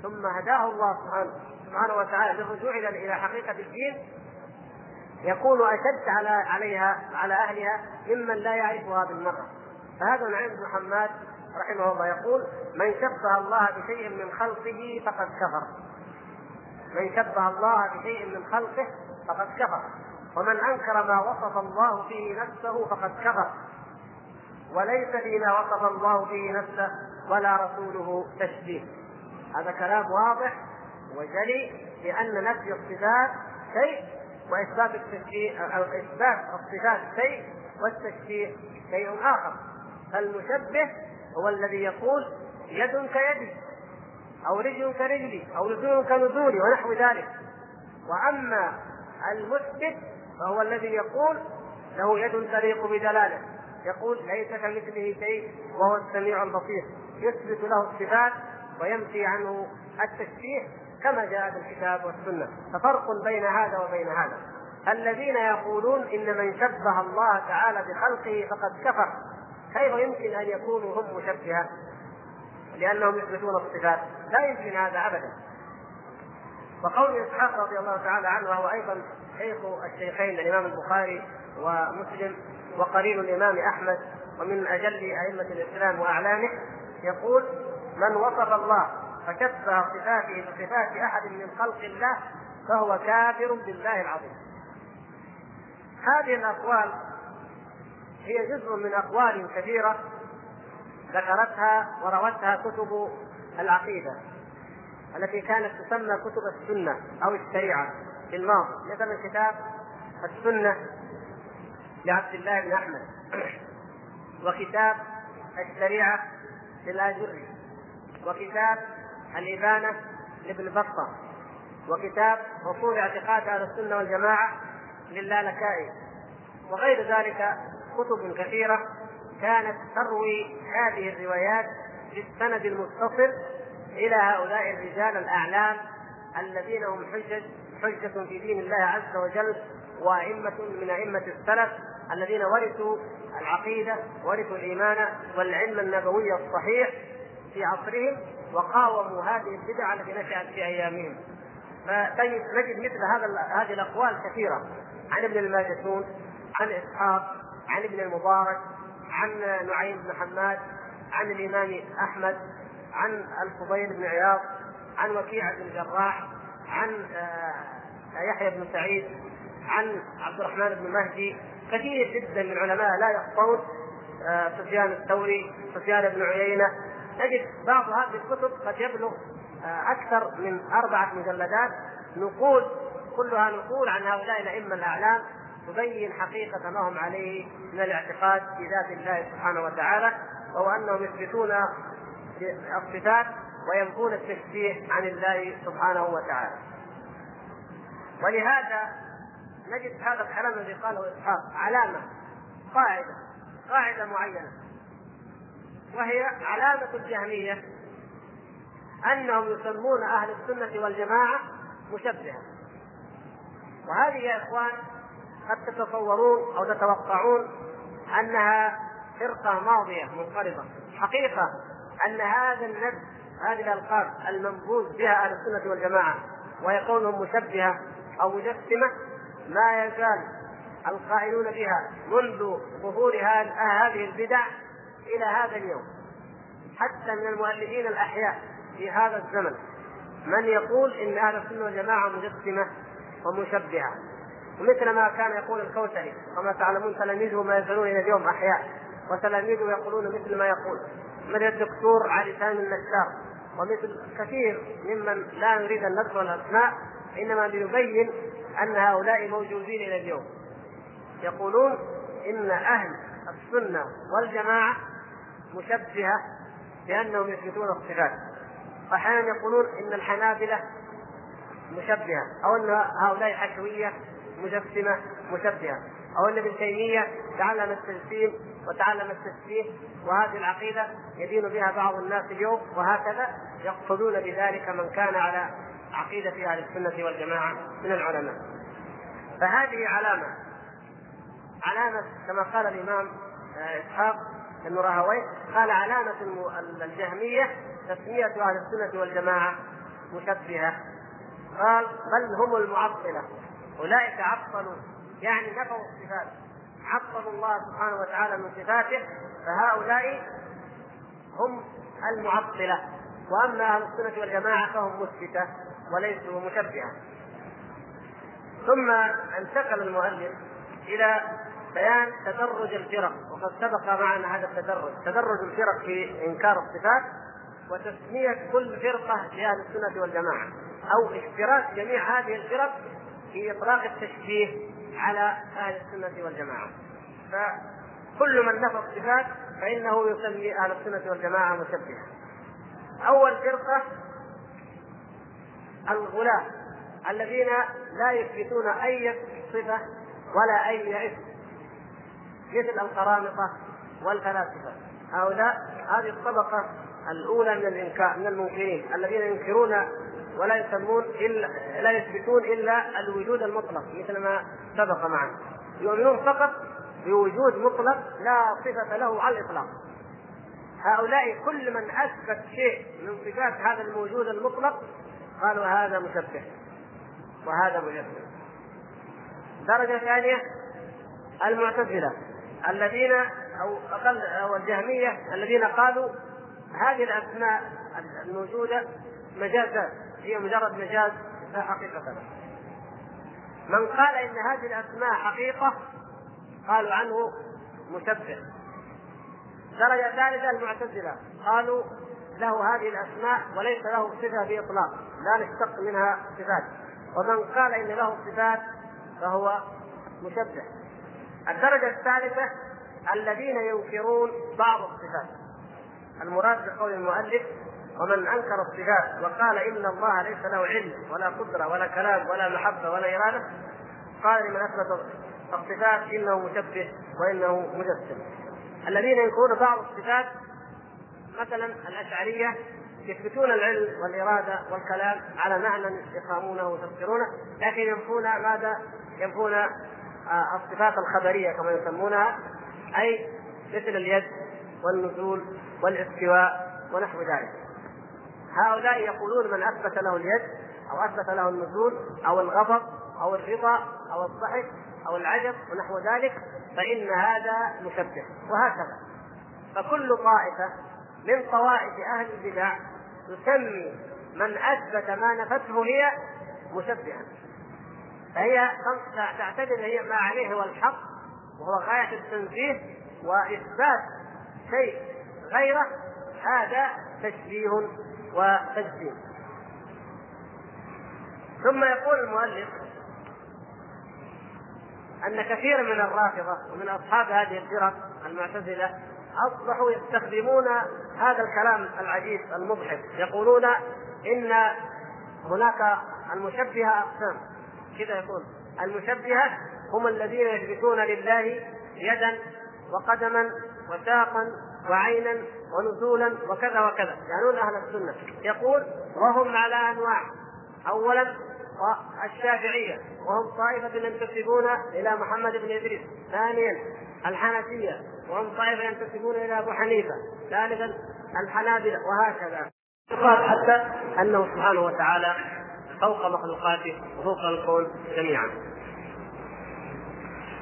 ثم هداه الله سبحانه سبحانه وتعالى بالرجوع إلى حقيقة الدين يكون أشد على عليها على أهلها ممن لا يعرفها بالمرة. فهذا نعيم بن حماد رحمه الله يقول من شبه الله بشيء من خلقه فقد كفر. من شبه الله بشيء من خلقه فقد كفر. ومن أنكر ما وصف الله به نفسه فقد كفر. وليس فيما وصف الله به نفسه ولا رسوله تشبيه. هذا كلام واضح وجلي بان نفي الصفات شيء وإثبات التشبيه أو إثبات الصفات شيء والتشبيه شيء آخر. فالمشبه هو الذي يقول يد كيدي أو رجل كرجلي أو نزول كنزولي ونحو ذلك. وأما المثبت فهو الذي يقول له يد تليق بجلاله يقول ليس كمثله شيء وهو السميع البصير. يثبت له الصفات وينفي عنه التشبيه كما جاء في الكتاب والسنة. ففرق بين هذا وبين هذا. الذين يقولون إن من شبه الله تعالى بخلقه فقد كفر. كيف يمكن أن يكونوا هم مشبهة؟ لأنهم يثبتون الصفات. لا يمكن هذا ابدا. وقول إسحاق رضي الله تعالى عنه وهو أيضا شيخ الشيخين الإمام البخاري ومسلم وقرين الإمام أحمد ومن أجل أئمة الإسلام وأعلامه يقول من وصف الله فشبه صفاته بصفات أحد من خلق الله فهو كافر بالله العظيم. هذه الأقوال هي جزء من أقوال كثيرة ذكرتها وروتها كتب العقيدة التي كانت تسمى كتب السنة أو الشريعة. في الماضي. مثلا كتاب السنة لعبد الله بن أحمد. وكتاب الشريعة للاجري وكتاب الإبانة لابن بطة. وكتاب أصول اعتقاد أهل السنة والجماعة للالكائي وغير ذلك كتب كثيرة كانت تروي هذه الروايات بالسند المتصل إلى هؤلاء الرجال الأعلام الذين هم حجج حجة في دين الله عز وجل وأئمة من أئمة السلف الذين ورثوا العقيدة ورثوا الإيمان والعلم النبوي الصحيح في عصرهم وقاوموا هذه البدع التي نشأت في أيامهم. فنجد مثل هذا هذه الأقوال كثيرة. عن ابن الماجشون عن إسحاق عن ابن المبارك عن نعيم بن حماد عن الإمام أحمد عن الفضيل بن عياض عن وكيع بن الجراح عن آه، يحيى بن سعيد عن عبد الرحمن بن مهدي كثير جدا من العلماء لا يخطون آه، سفيان الثوري سفيان بن عيينة. تجد بعض هذه الكتب قد يبلغ آه، أكثر من أربعة مجلدات. نقول كلها نقول عن هؤلاء الأئمة الأعلام تبين حقيقة ما هم عليه من الاعتقاد في ذات الله سبحانه وتعالى وهو أنهم يثبتون الصفات وينفون التشبيه عن الله سبحانه وتعالى. ولهذا نجد هذا الكلام الذي قاله إسحاق علامة قاعدة قاعدة معينة. وهي علامة الجهمية أنهم يسمون أهل السنة والجماعة مشبهة. وهذه يا إخوان قد تتصورون أو تتوقعون أنها فرقة ماضية منقرضة. حقيقة أن هذا النبذ هذه الألقاب المنبوذ بها أهل السنة والجماعة وهي قولهم مشبهة أو مجسمة ما يزال القائلون بها منذ ظهور هذه البدع إلى هذا اليوم. حتى من المؤلفين الأحياء في هذا الزمن من يقول إن أهل السنة والجماعة مجسمة ومشبهة. ومثل ما كان يقول الكوثري وما تعلمون تلاميذه ما يزالون إلى اليوم أحياء وتلاميذه يقولون مثل ما يقول. مثل الدكتور علي سامي النشار ومثل كثير ممن لا نريد أن نذكر الأسماء إنما لنبين أن هؤلاء موجودين إلى اليوم. يقولون إن أهل السنة والجماعة مشبهة بأنهم يثبتون الصفات. واحيانا يقولون إن الحنابلة مشبهة أو إن هؤلاء حشويه مجسمة مشبهة أو إن ابن تيمية تعلم التجسيم وتعلم التشبيه وهذه العقيدة يدين بها بعض الناس اليوم وهكذا يقصدون بذلك من كان على عقيدة أهل السنة والجماعة من العلماء. فهذه علامة علامة كما قال الإمام آه، إسحاق بن راهويه قال علامة الجهمية تسمية أهل السنة والجماعة مشبهة. قال بل هم المعطلة أولئك عطلوا يعني نفوا الصفات. عطلوا الله سبحانه وتعالى من صفاته فهؤلاء هم المعطلة. وأما أهل السنة والجماعة فهم مثبته وليسوا مشبهة. ثم انتقل المؤلف إلى بيان تدرج الفرق وقد سبق معنا هذا التدرج. تدرج الفرق في إنكار الصفات وتسمية كل فرقة لأهل السنة والجماعة أو اشتراك جميع هذه الفرق في إطلاق التشبيه على أهل السنة والجماعة. فكل من نفى الصفات فإنه يسمي أهل السنة والجماعة مشبهة. أول فرقة الغلاة الذين لا يثبتون أي صفة ولا أي اسم مثل القرامطة والفلاسفة. هؤلاء هذه الطبقة الأولى من الإنكار من المنكرين الذين ينكرون ولا يسمون الا لا يثبتون إلا الوجود المطلق مثل ما سبق معنا. يؤمنون فقط بوجود مطلق لا صفة له على الإطلاق. هؤلاء كل من أثبت شيء من صفات هذا الموجود المطلق قالوا هذا مشبه وهذا مجسم درجة ثانية المعتزلة الذين أو أقل أو الجهمية الذين قالوا هذه الأسماء الموجودة مجازات. هي مجرد مجاز لا حقيقة له. من قال إن هذه الأسماء حقيقة قالوا عنه مشبه. درجة ثالثة المعتزلة قالوا له هذه الأسماء وليس له صفة بإطلاق لا نشتق منها صفات. ومن قال إن له صفات فهو مشبه. الدرجة الثالثة الذين ينكرون بعض الصفات. المراد بقول المؤلف ومن أنكر الصفات وقال إن الله ليس له علم ولا قدرة ولا كلام ولا محبة ولا إرادة قال لمن اثبت الصفات إنه مشبه وإنه مجسم الذين ينكرون بعض الصفات مثلا الأشعرية يثبتون العلم والإرادة والكلام على معنى يفهمونه ويفسرونه لكن ينفون ماذا؟ ينفون آه، الصفات الخبرية كما يسمونها أي مثل اليد والنزول والاستواء ونحو ذلك هؤلاء يقولون من أثبت له اليد أو أثبت له النزول أو الغضب أو الرضا أو الضحك أو العجب ونحو ذلك فإن هذا مشبه. وهكذا. فكل طائفة من طوائف أهل البدع تسمي من أثبت ما نفته هي مشبها فهي تعتقد هي ما عليه هو الحق وهو غاية التنزيه وإثبات شيء غيره هذا تشبيه. وتجسيم ثم يقول المؤلف أن كثيرا من الرافضة ومن أصحاب هذه الفرق المعتزلة أصبحوا يستخدمون هذا الكلام العجيب المضحك. يقولون إن هناك المشبهه أقسام. كذا يقول. المشبهه هم الذين يثبتون لله يدا وقدما وساقا وعينا ونزولا وكذا وكذا. يعنون أهل السنة. يقول وهم على أنواع. اولا الشافعية. وهم طائفة ينتسبون إلى محمد بن إدريس. ثانيا الحنفية. وهم طائفة ينتسبون إلى أبو حنيفة. ثالثا الحنابلة. وهكذا. قال حتى أنه سبحانه وتعالى فوق مخلوقاته وفوق الكون جميعا.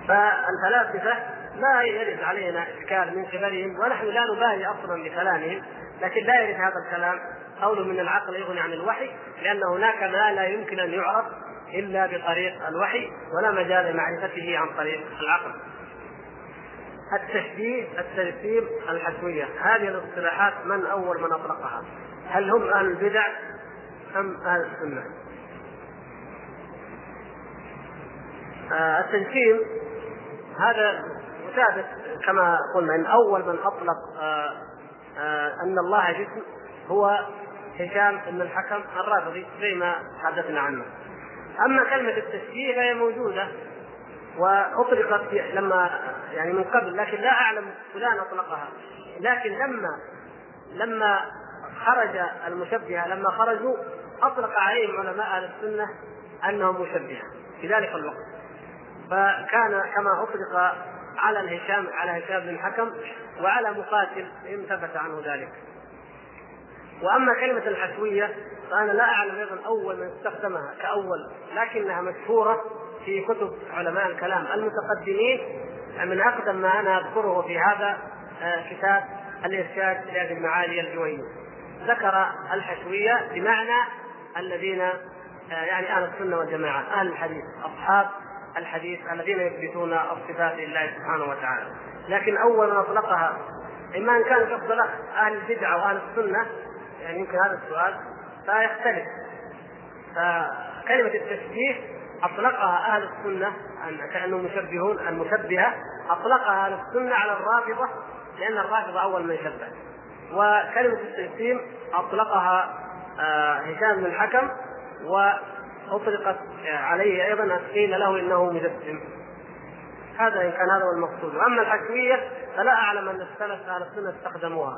فالفلاسفة لا يرد علينا إشكال من قبلهم ونحن لا نبالي أصلا بكلامهم لكن لا يرد هذا الكلام قول من العقل يغني عن الوحي لأن هناك ما لا يمكن أن يعرف إلا بطريق الوحي ولا مجال لمعرفته عن طريق العقل. التشبيه التجسيم الحسوية هذه الاصطلاحات من أول من أطلقها؟ هل هم أهل البدع أم أهل السنة؟ آه التجسيم هذا ثابت كما قلنا إن أول من أطلق آه آه أن الله جسم هو هشام بن الحكم الرافضي زي ما تحدثنا عنه. أما كلمة التشبيه فهي موجودة وأطلقت لما يعني من قبل لكن لا أعلم فلان أطلقها. لكن لما لما خرج المشبهه لما خرجوا أطلق عليهم علماء أهل السنة أنهم مشبهة. في ذلك الوقت. فكان كما أطلق على الهشام على هشام بن الحكم وعلى مقاتل إن ثبت عنه ذلك. وأما كلمة الحشويه فأنا لا أعلم أيضا أول من استخدمها كأول لكنها مشهورة في كتب علماء الكلام المتقدمين من أقدم ما أنا أذكره في هذا آه، كتاب الإرشاد لابي المعالي الجويني ذكر الحشويه بمعنى الذين آه، يعني أهل السنة والجماعة أهل الحديث أصحاب الحديث الذين يثبتون الصفات لله سبحانه وتعالى. لكن أول من اطلقها إما إن كان قصد أهل البدعه وأهل السنة يعني يمكن هذا السؤال فيختلف. فكلمة التشبيه أطلقها أهل السنة كأنهم مشبهون المشبهة أطلقها أهل السنة على الرافضة لأن الرافضة أول من شبه وكلمة التجسيم أطلقها آه، هشام بن الحكم أطلقت عليه أيضا قيل له إنه مجسم. هذا إن كان هذا هو المقصود. وأما الحكمية فلا أعلم أن السلف أهل السنة استخدموها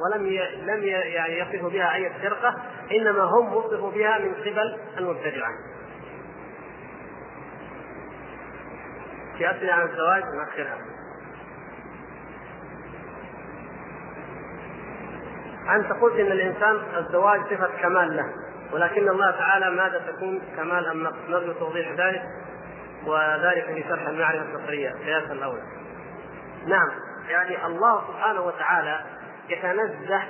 ولم ي... لم ي... يعني يصفوا بها أي فرقة إنما هم وصفوا بها من قبل المبتدعه في اسئله عن الزواج نؤخرها أنت قلت إن الإنسان الزواج صفة كمال له. ولكن الله تعالى ماذا تكون كمال أم نقص؟ نرجو توضيح ذلك وذلك في شرح المعرفة الفطرية قياسا الأول. نعم يعني الله سبحانه وتعالى يتنزه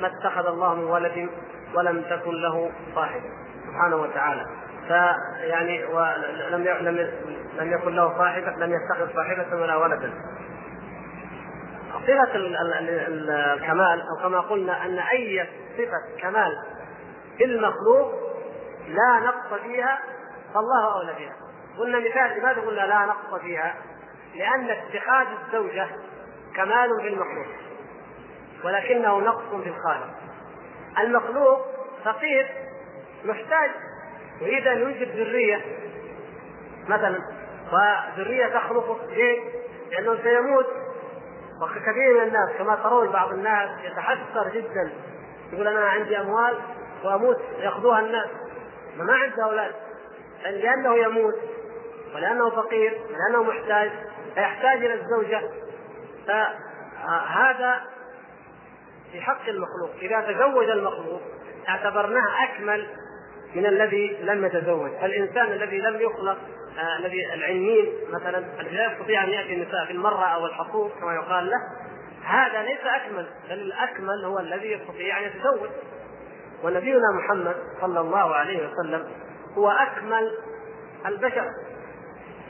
ما اتخذ الله من ولد ولم تكن له صاحب سبحانه وتعالى. فيعني ولم لم لم يكن له صاحبة لم يتخذ صاحبة ولا ولدا. صفة الكمال أو كما قلنا أن أي صفة كمال في المخلوق لا نقص فيها فالله أولى بها قلنا مثال لماذا قلنا لا نقص فيها؟ لأن اتخاذ الزوجة كمال في المخلوق ولكنه نقص في الخالق المخلوق فقير محتاج يريد أن ينجب ذرية مثلا وذرية تخلق ليه؟ لأنه سيموت وكثير من الناس كما ترون بعض الناس يتحسر جدا يقول أنا عندي أموال واموت يأخذوها الناس. ما عنده أولاد. لأنه يموت ولأنه فقير ولأنه محتاج فيحتاج إلى الزوجة. فهذا في حق المخلوق. إذا تزوج المخلوق اعتبرناه أكمل من الذي لم يتزوج. الإنسان الذي لم يخلق آه الذي العنين مثلا الذي لا يستطيع أن يأتي النساء في المره أو الحصول كما يقال له هذا ليس أكمل بل الأكمل هو الذي يستطيع أن يتزوج. ونبينا محمد صلى الله عليه وسلم هو أكمل البشر.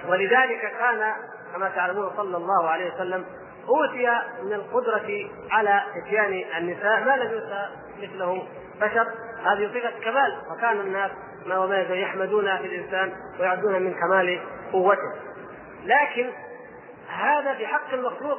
ولذلك كان كما تعلمون صلى الله عليه وسلم أوتي من القدرة على إتيان النساء ما لم يؤتى مثله بشر. هذه صفه كمال وكان الناس ما وما يحمدون في الإنسان ويعدون من كمال قوته. لكن هذا في حق المخلوق.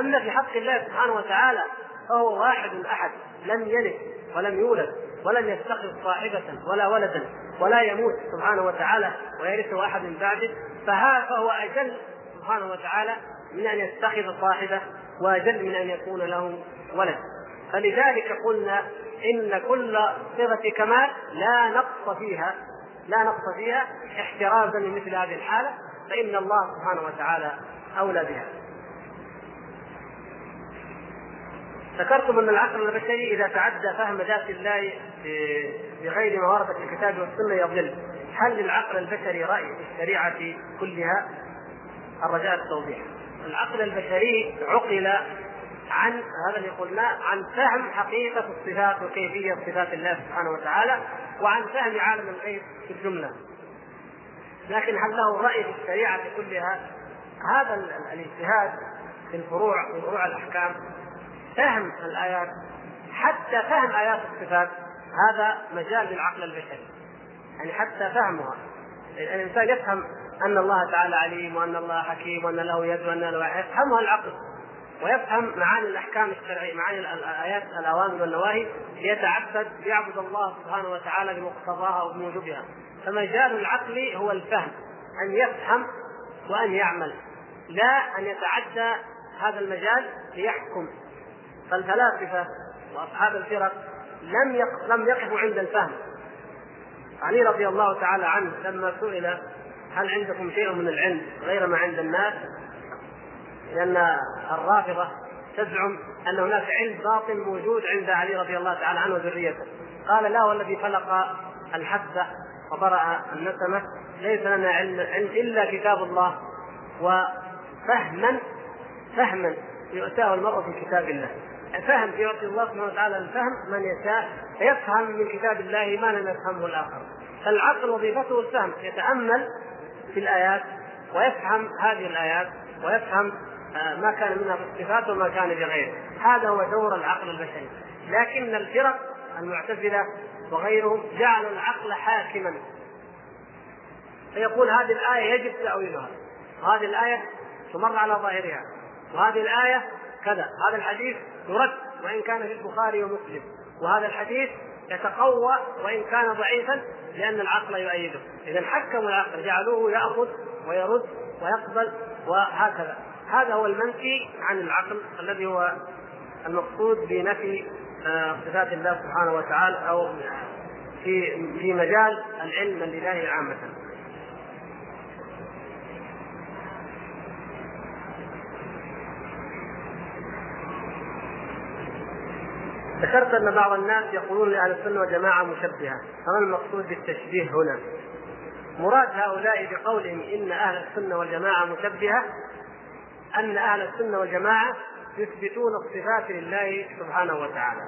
أما في حق الله سبحانه وتعالى فهو واحد أحد لم يلد. ولم يولد ولم يتخذ صاحبة ولا ولدا ولا يموت سبحانه وتعالى ويرثه أحد من بعده فها فهو أجل سبحانه وتعالى من أن يتخذ صاحبة وأجل من أن يكون له ولد. فلذلك قلنا إن كل صفة كمال لا نقص فيها لا نقص فيها احترازا من مثل هذه الحالة فإن الله سبحانه وتعالى أولى بها. ذكرتم أن العقل البشري إذا تعدى فهم ذات الله بغير ما ورد في الكتاب والسنة يضل هل للعقل البشري رأي في الشريعة كلها؟ الرجاء التوضيح العقل البشري عقل عن هذا اللي قلناه عن فهم حقيقة الصفات وكيفية صفات الله سبحانه وتعالى وعن فهم عالم الغيب في الجملة لكن هل له رأي في الشريعة كلها؟ هذا الاجتهاد في الفروع في فروع الأحكام فهم الآيات حتى فهم آيات الصفات هذا مجال للعقل البشري. يعني حتى فهمها. الإنسان يفهم أن الله تعالى عليم وأن الله حكيم وأن له يد وأن له يفهمها العقل. ويفهم معاني الأحكام الشرعية معاني الآيات الأوامر والنواهي ليتعبد ليعبد الله سبحانه وتعالى بمقتضاها وبموجبها. فمجال العقل هو الفهم أن يفهم وأن يعمل لا أن يتعدى هذا المجال ليحكم. فالفلاسفه وأصحاب الفرق لم لم يقفوا عند الفهم. علي رضي الله تعالى عنه لما سئل هل عندكم شيء من العلم غير ما عند الناس؟ لأن الرافضة تزعم أن هناك علم باطن موجود عند علي رضي الله تعالى عنه وذريته. قال لا والذي خلق الحبة وبرأ النسمة ليس لنا علم, علم إلا كتاب الله. وفهما فهما يؤتاه المرء في كتاب الله. فهم يعطي الله سبحانه وتعالى الفهم من يشاء فيفهم من كتاب الله ما لم يفهمه الآخر. فالعقل وظيفته الفهم يتأمل في الآيات ويفهم هذه الآيات ويفهم آه، ما كان منها في الصفات وما كان بغيره. هذا هو دور العقل البشري. لكن الفرق المعتزلة وغيرهم جعلوا العقل حاكما. فيقول هذه الآية يجب تأويلها. وهذه الآية تمر على ظاهرها. وهذه الآية كذا. هذا الحديث يرد وإن كان في البخاري ومسلم. وهذا الحديث يتقوى وإن كان ضعيفا لأن العقل يؤيده. إذا حكموا العقل جعلوه يأخذ ويرد ويقبل وهكذا. هذا هو المنفي عن العقل الذي هو المقصود بنفي آه، صفات الله سبحانه وتعالى أو في في مجال العلم لله عامة. ذكرت أن بعض الناس يقولون لأهل السنة والجماعة مشبهة، فما المقصود بالتشبيه هنا؟ مراد هؤلاء بقولهم إن أهل السنة والجماعة مشبهة أن أهل السنة والجماعة يثبتون الصفات لله سبحانه وتعالى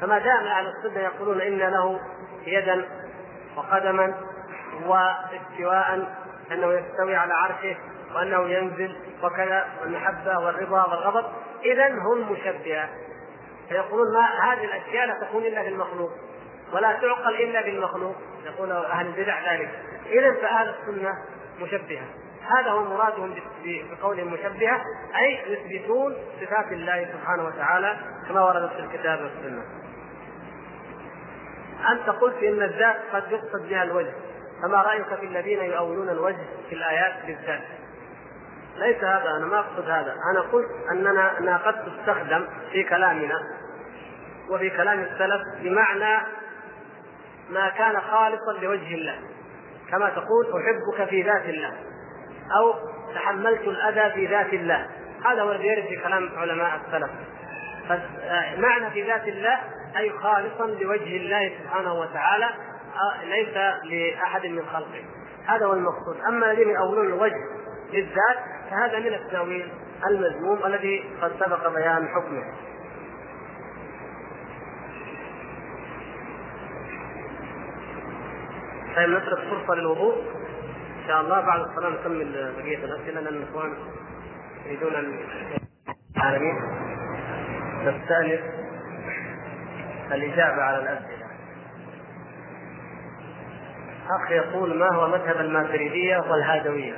فما دام أهل السنة يقولون إن له يدا وقدما واستواء أنه يستوي على عرشه وأنه ينزل وكذا والمحبة والرضا والغضب اذا هم مشبهة فيقولون ما هذه الأشياء لا تكون إلا بالمخلوق ولا تعقل إلا بالمخلوق يقول أهل البدع ذلك اذا فأهل السنة مشبهة هذا هو مرادهم بقولهم مشبهة أي يثبتون صفات الله سبحانه وتعالى كما وردت في الكتاب والسنة. أنت قلت إن الذات قد يقصد بها الوجه فما رأيك في الذين يؤولون الوجه في الآيات بالذات؟ ليس هذا أنا ما أقصد هذا، أنا قلت أننا قد تستخدم في كلامنا وفي كلام السلف بمعنى ما كان خالصا لوجه الله. كما تقول أحبك في ذات الله. أو تحملت الأذى في ذات الله. هذا هو الذي يرد في كلام علماء السلف. معنى في ذات الله أي خالصا لوجه الله سبحانه وتعالى آه، ليس لأحد من خلقه. هذا هو المقصود. أما الذين يؤولون الوجه للذات فهذا من التأويل المذموم الذي قد سبق بيان حكمه. طيب نترك فرصة للوضوء إن شاء الله. بعد الصلاة نكمل بقية الأسئلة. لأن الاخوان يريدون أن العالمين نستأنف الإجابة على الأسئلة. أخ يقول ما هو مذهب الماتريدية والهادويه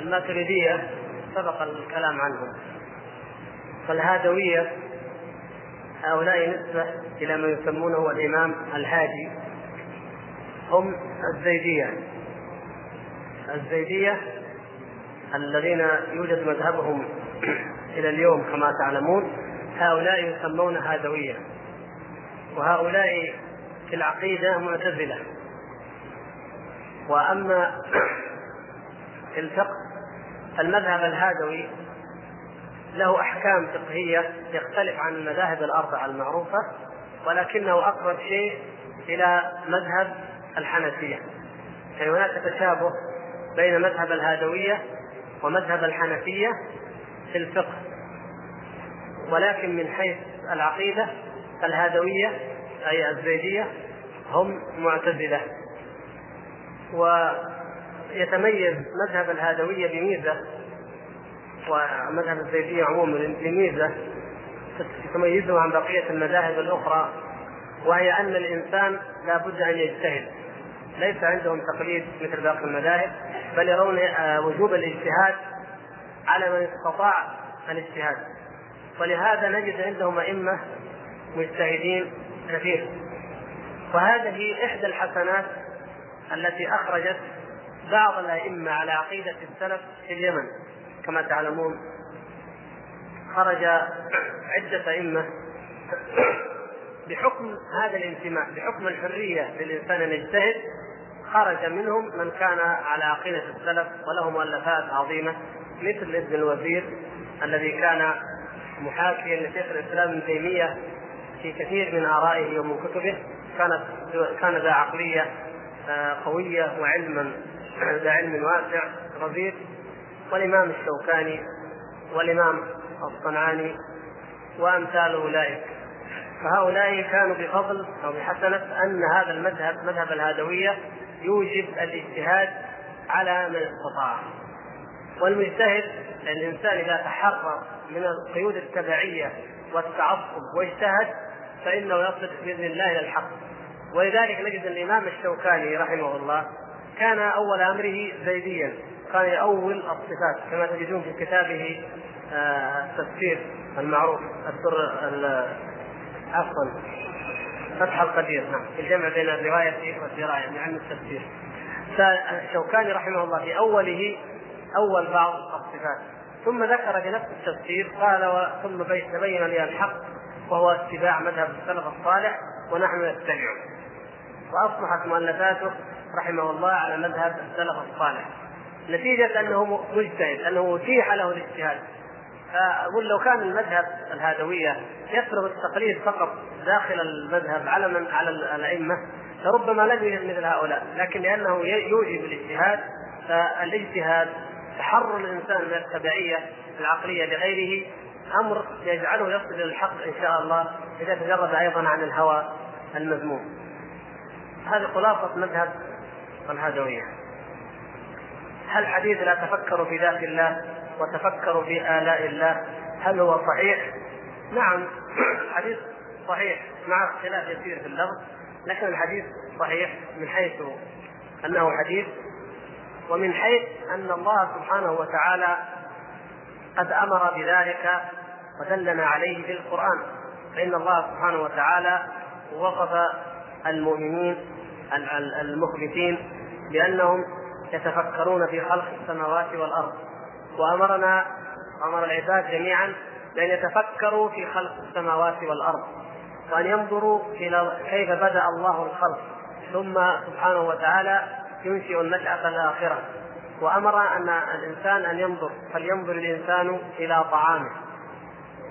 الماتريدية سبق الكلام عنهم فالهادويه هؤلاء نسبة إلى ما يسمونه الإمام الهادي. هم الزيدية. الزيدية الذين يوجد مذهبهم إلى اليوم كما تعلمون هؤلاء يسمون هادوية وهؤلاء في العقيدة معتزلة. وأما في الفقه المذهب الهادوي له أحكام فقهية يختلف عن المذاهب الأربعة المعروفة ولكنه أقرب شيء إلى مذهب الحنفية. يعني هناك تشابه بين مذهب الهادوية ومذهب الحنفية في الفقه. ولكن من حيث العقيدة الهادوية أي الزيدية هم معتزلة. ويتميز مذهب الهادوية بميزة ومذهب الزيدية عموما بميزة تميزه عن بقية المذاهب الأخرى وهي أن الإنسان لا بد أن يجتهد. ليس عندهم تقليد مثل باقي المذاهب بل يرون آه، وجوب الاجتهاد على من استطاع الاجتهاد. ولهذا نجد عندهم أئمة مجتهدين كثير. وهذه إحدى الحسنات التي أخرجت بعض الأئمة على عقيدة السلف في اليمن كما تعلمون. خرج عدة أئمة بحكم هذا الانتماء بحكم الحرية للإنسان أن يجتهد خرج منهم من كان على عقيدة السلف وله مؤلفات عظيمة مثل ابن الوزير الذي كان محاكيا لشيخ الإسلام ابن تيمية في كثير من آرائه ومن كتبه. كانت كان ذا عقلية آه، قوية وعلما ذا علم واسع رزيق والإمام الشوكاني والإمام الصنعاني وأمثال أولئك. فهؤلاء كانوا بفضل أو بحسنة أن هذا المذهب مذهب الهادوية يوجب الاجتهاد على من استطاع. والمجتهد الإنسان إذا تحرر من القيود التبعية والتعصب واجتهد فإنه يصل بإذن الله إلى الحق. ولذلك نجد الإمام الشوكاني رحمه الله كان أول أمره زيديا كان يؤول الصفات كما تجدون في كتابه آه، التفسير المعروف السر عفوا فتح القدير نعم. الجمع بين الرواية والدراية يعني علم التفسير. فالشوكاني رحمه الله في أوله أول بعض الصفات. ثم ذكر في نفس التفسير قال ثم تبين لي الحق وهو اتباع مذهب السلف الصالح ونحن نتبعه وأصبحت مؤلفاته رحمه الله على مذهب السلف الصالح. نتيجة أنه مجتهد أنه أتيح له الاجتهاد. فأقول لو كان المذهب الهادوية يفرض التقليد فقط داخل المذهب على من على الأئمة لربما لم يوجد مثل هؤلاء لكن لأنه يوجب الاجتهاد فالاجتهاد تحرر الإنسان من التبعية العقلية لغيره أمر يجعله يصل إلى الحق إن شاء الله إذا تجرد أيضا عن الهوى المذموم. هذه خلاصة مذهب الهادوية. هل حديث لا تفكروا في ذات الله؟ وتفكروا في آلاء الله هل هو صحيح؟ نعم حديث صحيح مع اختلاف يسير في اللفظ لكن الحديث صحيح من حيث أنه حديث ومن حيث أن الله سبحانه وتعالى قد أمر بذلك ودلنا عليه في القران فإن الله سبحانه وتعالى وصف المؤمنين المخبتين بأنهم يتفكرون في خلق السماوات والأرض وأمرنا أمر العباد جميعا بأن يتفكروا في خلق السماوات والأرض وأن ينظروا إلى كيف بدأ الله الخلق ثم سبحانه وتعالى ينشئ النشأة الآخرة. وأمر أن الإنسان أن ينظر فلينظر الإنسان إلى طعامه.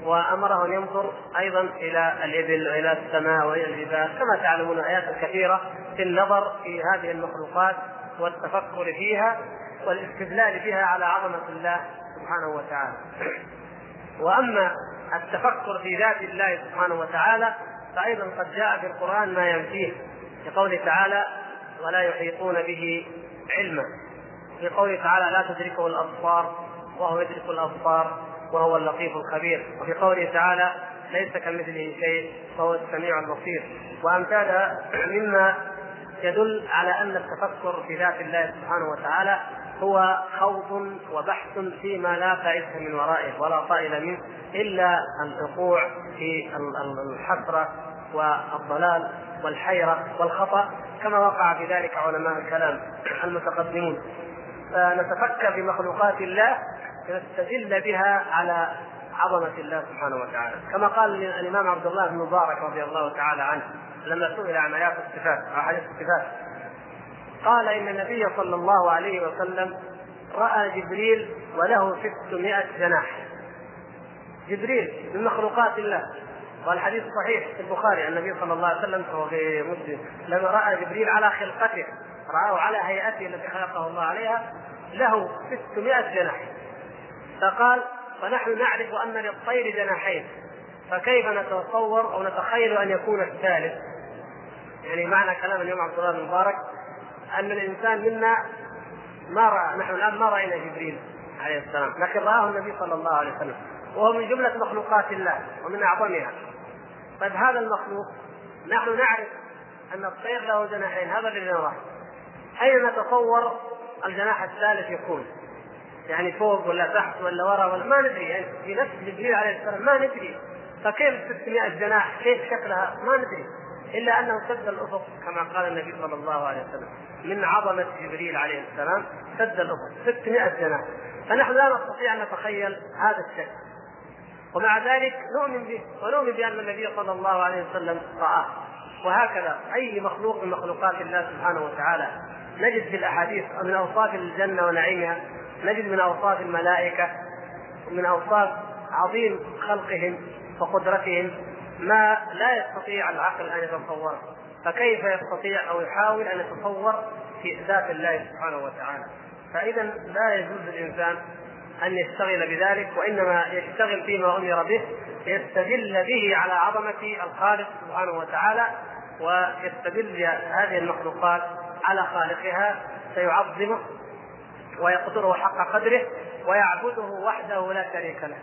وأمره أن ينظر أيضا إلى الإبل وإلى السماء وإلى الجبال. كما تعلمون آيات كثيرة في النظر في هذه المخلوقات والتفكر فيها. والاستدلال بها على عظمة الله سبحانه وتعالى. وأما التفكر في ذات الله سبحانه وتعالى فأيضا قد جاء في القرآن ما ينفيه في قوله تعالى ولا يحيطون به علما في قوله تعالى لا تدركه الأبصار وهو يدرك الأبصار وهو اللطيف الخبير وفي قوله تعالى ليس كمثله شيء وهو السميع البصير وأمثالها مما يدل على أن التفكر في ذات الله سبحانه وتعالى هو خوض وبحث فيما لا فائده من ورائه ولا طائل منه إلا الوقوع في الحسرة والضلال والحيرة والخطأ كما وقع في ذلك علماء الكلام المتقدمون. فنتفكر في مخلوقات الله لنستدل بها على عظمة الله سبحانه وتعالى. كما قال الإمام عبد الله بن مبارك رضي الله تعالى عنه لما سئل عن آيات الصفات أو احاديث الصفات قال إن النبي صلى الله عليه وسلم رأى جبريل وله 600 جناح. جبريل من مخلوقات الله. والحديث صحيح في البخاري النبي صلى الله عليه وسلم وفي مسلم لما رأى جبريل على خلقته رآه على هيئته التي خلقه الله عليها له 600 جناح. فقال ونحن نعرف أن للطير جناحين فكيف نتصور أو نتخيل أن يكون الثالث؟ يعني معنى كلام اليوم عبد الله بن مبارك أن الإنسان منا ما رأى نحن الآن ما رأينا جبريل عليه السلام لكن رآه النبي صلى الله عليه وسلم وهو من جملة مخلوقات الله ومن أعظمها. طيب هذا المخلوق نحن نعرف أن الطير له جناحين هذا الذي نراه. أين نتصور الجناح الثالث يكون؟ يعني فوق ولا تحت ولا وراء ولا ما ندري يعني في نفس جبريل عليه السلام ما ندري. فكيف 600 جناح؟ كيف شكلها؟ ما ندري. إلا أنه سد الأفق كما قال النبي صلى الله عليه وسلم. من عظمة جبريل عليه السلام سد الأفق. 600 جناح فنحن لا نستطيع أن نتخيل هذا الشكل ومع ذلك نؤمن به ونؤمن بأن النبي صلى الله عليه وسلم رآه. وهكذا أي مخلوق من مخلوقات الله سبحانه وتعالى نجد في الأحاديث من أوصاف الجنة ونعيمها نجد من أوصاف الملائكة ومن أوصاف عظيم خلقهم وقدرتهم. ما لا يستطيع العقل أن يتصوره فكيف يستطيع أو يحاول أن يتصور في ذات الله سبحانه وتعالى؟ فإذا لا يجوز للانسان أن يشتغل بذلك وإنما يشتغل فيما أمر به يستدل به على عظمة الخالق سبحانه وتعالى ويستدل هذه المخلوقات على خالقها فيعظمه ويقدره حق قدره ويعبده وحده لا شريك له.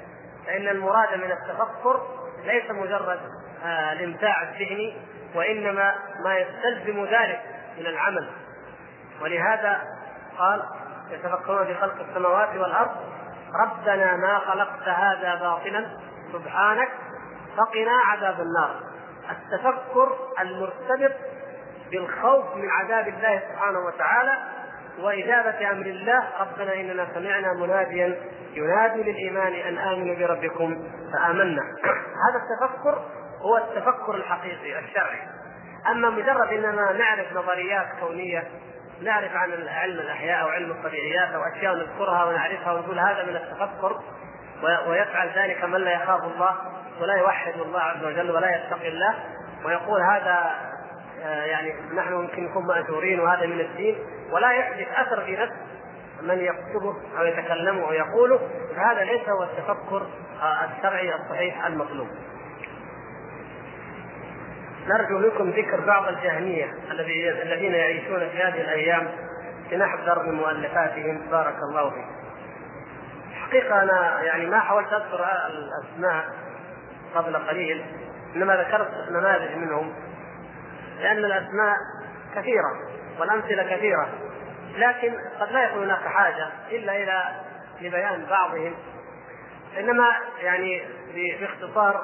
فإن المراد من التفكر ليس مجرد آه الامتاع الذهني وإنما ما يستلزم ذلك من العمل. ولهذا قال يتفكرون في خلق السماوات والأرض ربنا ما خلقت هذا باطلا سبحانك فقنا عذاب النار. التفكر المرتبط بالخوف من عذاب الله سبحانه وتعالى وإجابة أمر الله ربنا إننا سمعنا مناديا ينادي للإيمان أن آمنوا بربكم فآمنا. هذا التفكر هو التفكر الحقيقي الشرعي. أما مجرد أننا نعرف نظريات كونية نعرف عن علم الأحياء أو علم الطبيعيات أو أشياء نذكرها ونعرفها ونقول هذا من التفكر ويفعل ذلك من لا يخاف الله ولا يوحد الله عز وجل ولا يتقي الله ويقول هذا يعني نحن يمكن نكون مأجورين وهذا من الدين ولا يحدث أثر في نفس من يكتبه أو يتكلمه أو يقوله فهذا ليس هو التفكر آه، الشرعي الصحيح المطلوب. نرجو منكم ذكر بعض الجهمية الذين يعيشون في هذه الأيام لنحذر من مؤلفاتهم بارك الله فيكم. حقيقة أنا يعني ما حاولت أذكر الأسماء قبل قليل إنما ذكرت نماذج منهم لأن الأسماء كثيرة والأمثلة كثيرة. لكن قد لا يكون هناك حاجة إلا إلى لبيان بعضهم. إنما يعني باختصار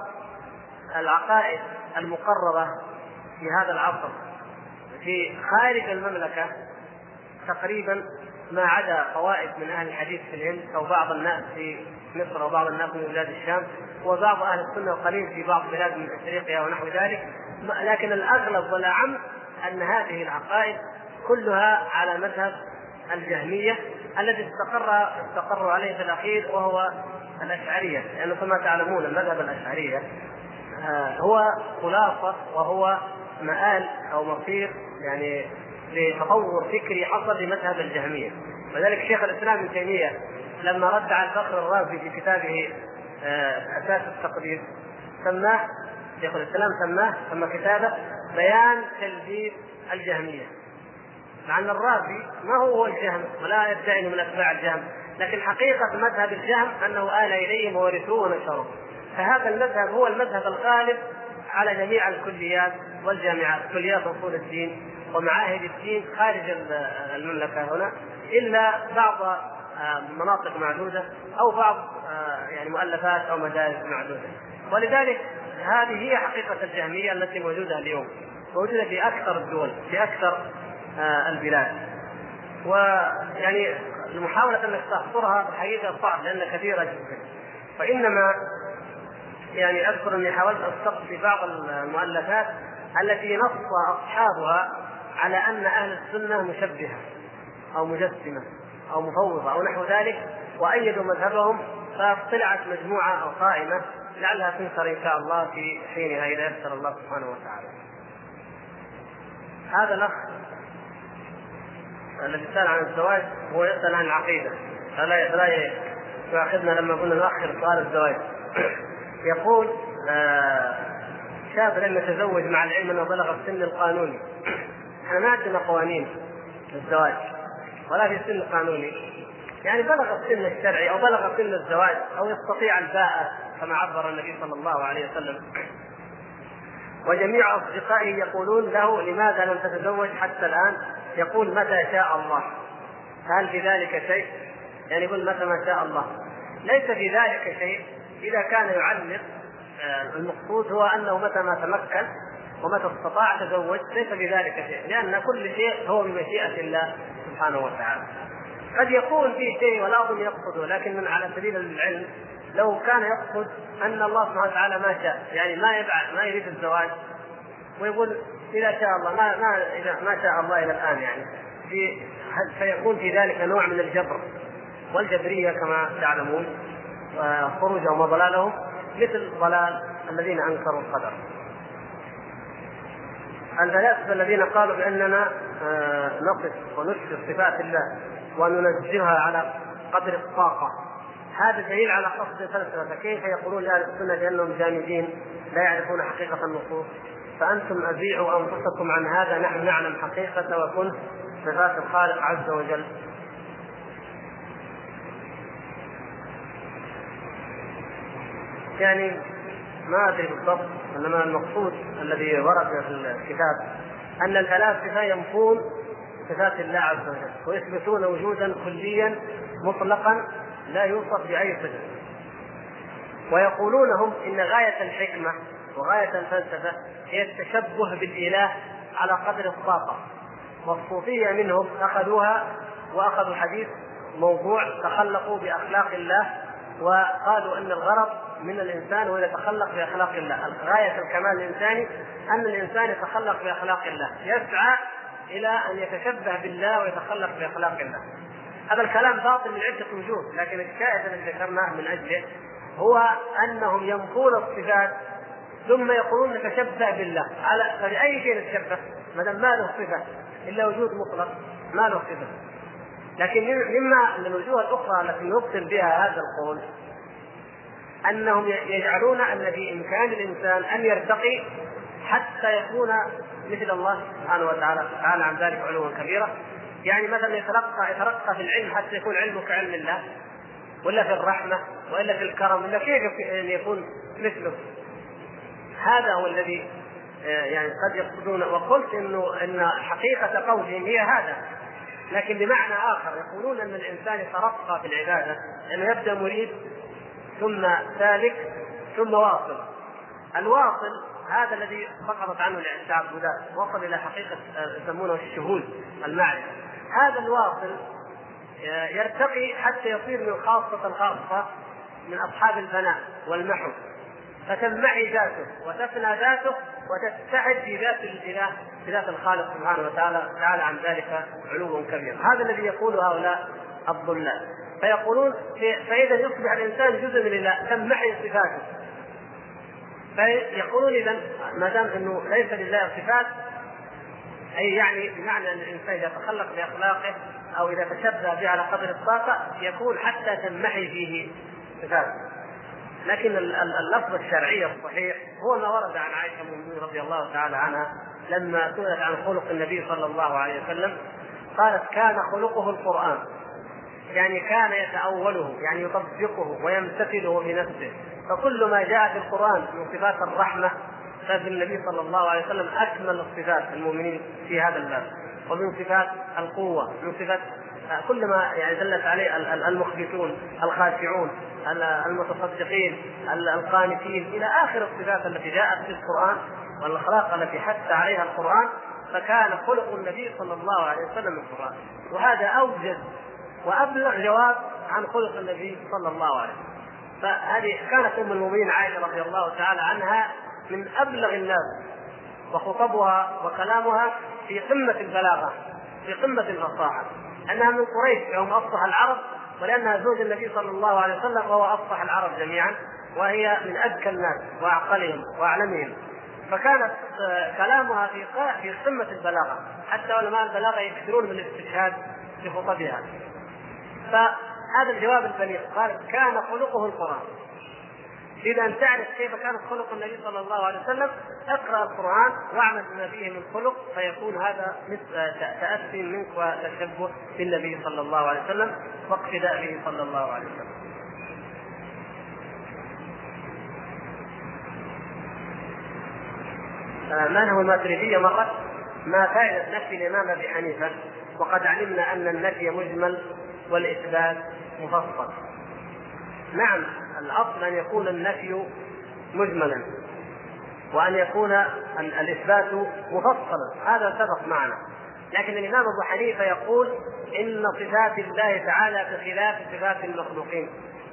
العقائد المقرره في هذا العصر. في خارج المملكة تقريبا ما عدا قوائد من أهل الحديث في الهند أو بعض الناس في مصر وبعض الناس من بلاد الشام وبعض أهل السنة وقليل في بعض بلاد من إفريقيا ونحو ذلك. لكن الأغلب والأعم أن هذه العقائد كلها على مذهب الجهمية الذي استقر استقر عليه في الأخير وهو الأشعرية. لأنه كما تعلمون المذهب الأشعرية آه، هو خلاصة وهو مآل أو مصير يعني لتطور فكري حصل لمذهب الجهمية. ولذلك شيخ الإسلام ابن تيمية لما رد على الفخر الرازي في كتابه آه، أساس التقدير سماه شيخ الإسلام سماه سمى كتابه بيان تلبيس الجهمية. مع أن الرازي ما هو هو الجهم ولا يدعي انه من أتباع الجهم لكن حقيقة مذهب الجهم أنه آل إليهم وورثوه ونشروه فهذا المذهب هو المذهب الغالب على جميع الكليات والجامعات كليات أصول الدين ومعاهد الدين خارج المملكة هنا إلا بعض آه، مناطق معدودة أو بعض آه، يعني مؤلفات أو مدارس معدودة. ولذلك هذه هي حقيقة الجهمية التي موجودة اليوم موجودة في أكثر الدول في أكثر آه، البلاد. ويعني المحاولة أنك تحصرها الحقيقة صعب لأنها كثيرة جدا. فإنما يعني أذكر أني حاولت أستقصي بعض المؤلفات التي نص أصحابها على أن أهل السنة مشبهة أو مجسمة أو مفوضة أو نحو ذلك وأيدوا مذهبهم فطلعت مجموعة أو قائمة لعلها تنشر إن شاء الله في حينها إذا يسر الله سبحانه وتعالى. هذا الأخ الذي سأل عن الزواج هو يسأل عن العقيدة. فلا فلا يؤاخذنا لما قلنا نؤخر سؤال الزواج. يقول آه، شاب لم يتزوج مع العلم أنه بلغ السن القانوني. إحنا ما عندنا قوانين للزواج ولا في سن قانوني. يعني بلغ السن الشرعي أو بلغ سن الزواج أو يستطيع الباءة. كما عبر النبي صلى الله عليه وسلم. وجميع أصدقائه يقولون له لماذا لم تتزوج حتى الآن؟ يقول متى شاء الله. هل في ذلك شيء؟ يعني يقول متى ما شاء الله. ليس في ذلك شيء. إذا كان يعلق آه، المقصود هو أنه متى ما تمكن ومتى استطاع تزوج ليس في ذلك شيء. لأن كل شيء هو بمشيئة الله سبحانه وتعالى. قد يكون في شيء ولا أظن يقصده لكن من على سبيل العلم لو كان يقصد أن الله سبحانه وتعالى ما شاء يعني ما يبعث ما يريد الزواج ويقول إذا شاء الله ما ما اذا ما شاء الله إلى الآن يعني في فيكون في ذلك نوع من الجبر والجبرية كما تعلمون خروجهم وضلالهم مثل ضلال الذين أنكروا القدر. الفلاسفه الذين قالوا بأننا آه، نصف ونشكر صفات الله وننزهها على قدر الطاقة. هذا دليل على قصد الفلسفة. فكيف يقولون لأهل السنة بأنهم جامدين لا يعرفون حقيقة النصوص؟ فأنتم ابيعوا أنفسكم عن هذا. نحن نعلم حقيقة وكنت صفات الخالق عز وجل. يعني ما أدري بالضبط إنما المقصود الذي ورد في الكتاب أن الفلاسفة ينفون صفات الله عز وجل ويثبتون وجودا كليا مطلقا لا يوصف بأي صفة. ويقولون هم إن غاية الحكمة وغاية الفلسفة هي التشبه بالإله على قدر الطاقة. والصوفية منهم أخذوها وأخذوا حديث موضوع تخلقوا بأخلاق الله وقالوا أن الغرض من الإنسان هو يتخلق بأخلاق الله، غايه الكمال الإنساني أن الإنسان يتخلق بأخلاق الله، يسعى إلى أن يتشبه بالله ويتخلق بأخلاق الله. هذا الكلام باطل من عدة وجوه، لكن الشاهد الذي ذكرناه من أجله هو أنهم ينفون الصفات ثم يقولون نتشبه بالله، على فبأي شيء نتشبه؟ ما دام ما له صفة إلا وجود مطلق ما له صفة. لكن مما من الوجوه الأخرى التي يبطل بها هذا القول أنهم يجعلون إن في امكان الإنسان أن يرتقي حتى يكون مثل الله سبحانه وتعالى تعالى عن ذلك علوا كبيرا يعني مثلا يترقى يترقى في العلم حتى يكون علمه كعلم الله ولا في الرحمة والا في الكرم ولا كيف أن يكون مثله هذا هو الذي آه، يعني قد يقصدون وقلت انه إن حقيقه قولهم هي هذا. لكن بمعنى آخر يقولون أن الإنسان يترقى في العبادة انه يبدأ مريد ثم سالك ثم واصل. الواصل هذا الذي سقطت عنه التعبدات وصل إلى حقيقة يسمونه الشهود المعرفة. هذا الواصل آه، يرتقي حتى يصير من خاصة الخاصة من أصحاب الفناء والمحو. فتنمحي ذاته وتفنى ذاته وتتحد في ذات الإله في ذات الخالق سبحانه وتعالى تعالى عن ذلك علوا كبيرا. هذا الذي يقول هؤلاء الضلال. فيقولون فإذا يصبح الإنسان جزء من الله تنمحي صفاته. فيقولون اذا ما دام إنه ليس لله صفات أي يعني بمعنى أن الإنسان إذا تخلق بأخلاقه أو إذا تشبه به على قدر الطاقة يكون حتى تنمحي فيه صفاته. لكن اللفظ الشرعي الصحيح هو ما ورد عن عائشة ام رضي الله تعالى عنها لما سئلت عن خلق النبي صلى الله عليه وسلم قالت كان خلقه القرآن يعني كان يتأوله يعني يطبقه ويمتثله بنفسه فكل ما جاء في القرآن من صفات الرحمة ففي النبي صلى الله عليه وسلم أكمل الصفات المؤمنين في هذا الباب. ومن صفات القوة من صفات كل ما يعني دلت عليه المخبتون الخاشعون المتصدقين القانتين إلى آخر الصفات التي جاءت في القرآن والأخلاق التي حث عليها القرآن فكان خلق النبي صلى الله عليه وسلم القران وهذا أوجز وأبلغ جواب عن خلق النبي صلى الله عليه وسلم. فهذه كانت أم المؤمنين عائشة رضي الله تعالى عنها من أبلغ الناس وخطبها وكلامها في قمة البلاغة في قمة الفصاحة انها من قريش هم افصح العرب ولأنها زوج النبي صلى الله عليه وسلم وهو افصح العرب جميعا وهي من أذكى الناس وأعقلهم وأعلمهم. فكانت آه، كلامها في في قمة البلاغة حتى علماء البلاغة يكثرون من الاستشهاد في فهذا الجواب البليغ. قال كان خلقه القرآن. ان تعرف كيف كان خلق النبي صلى الله عليه وسلم اقرأ القرآن واعمل بما فيه من خلق فيكون هذا مثل تأسي منك وتشبه بالنبي صلى الله عليه وسلم واقتداء به صلى الله عليه وسلم. ما هو الماتريديه مرة؟ ما فائدة نفي الإمام أبي حنيفة؟ وقد علمنا أن النفي مجمل والإثبات مفصل. نعم الأصل أن يكون النفي مجملا وأن يكون الإثبات مفصلا. هذا سبق معنا. لكن الإمام أبو حنيفة يقول إن صفات الله تعالى بخلاف صفات المخلوقين.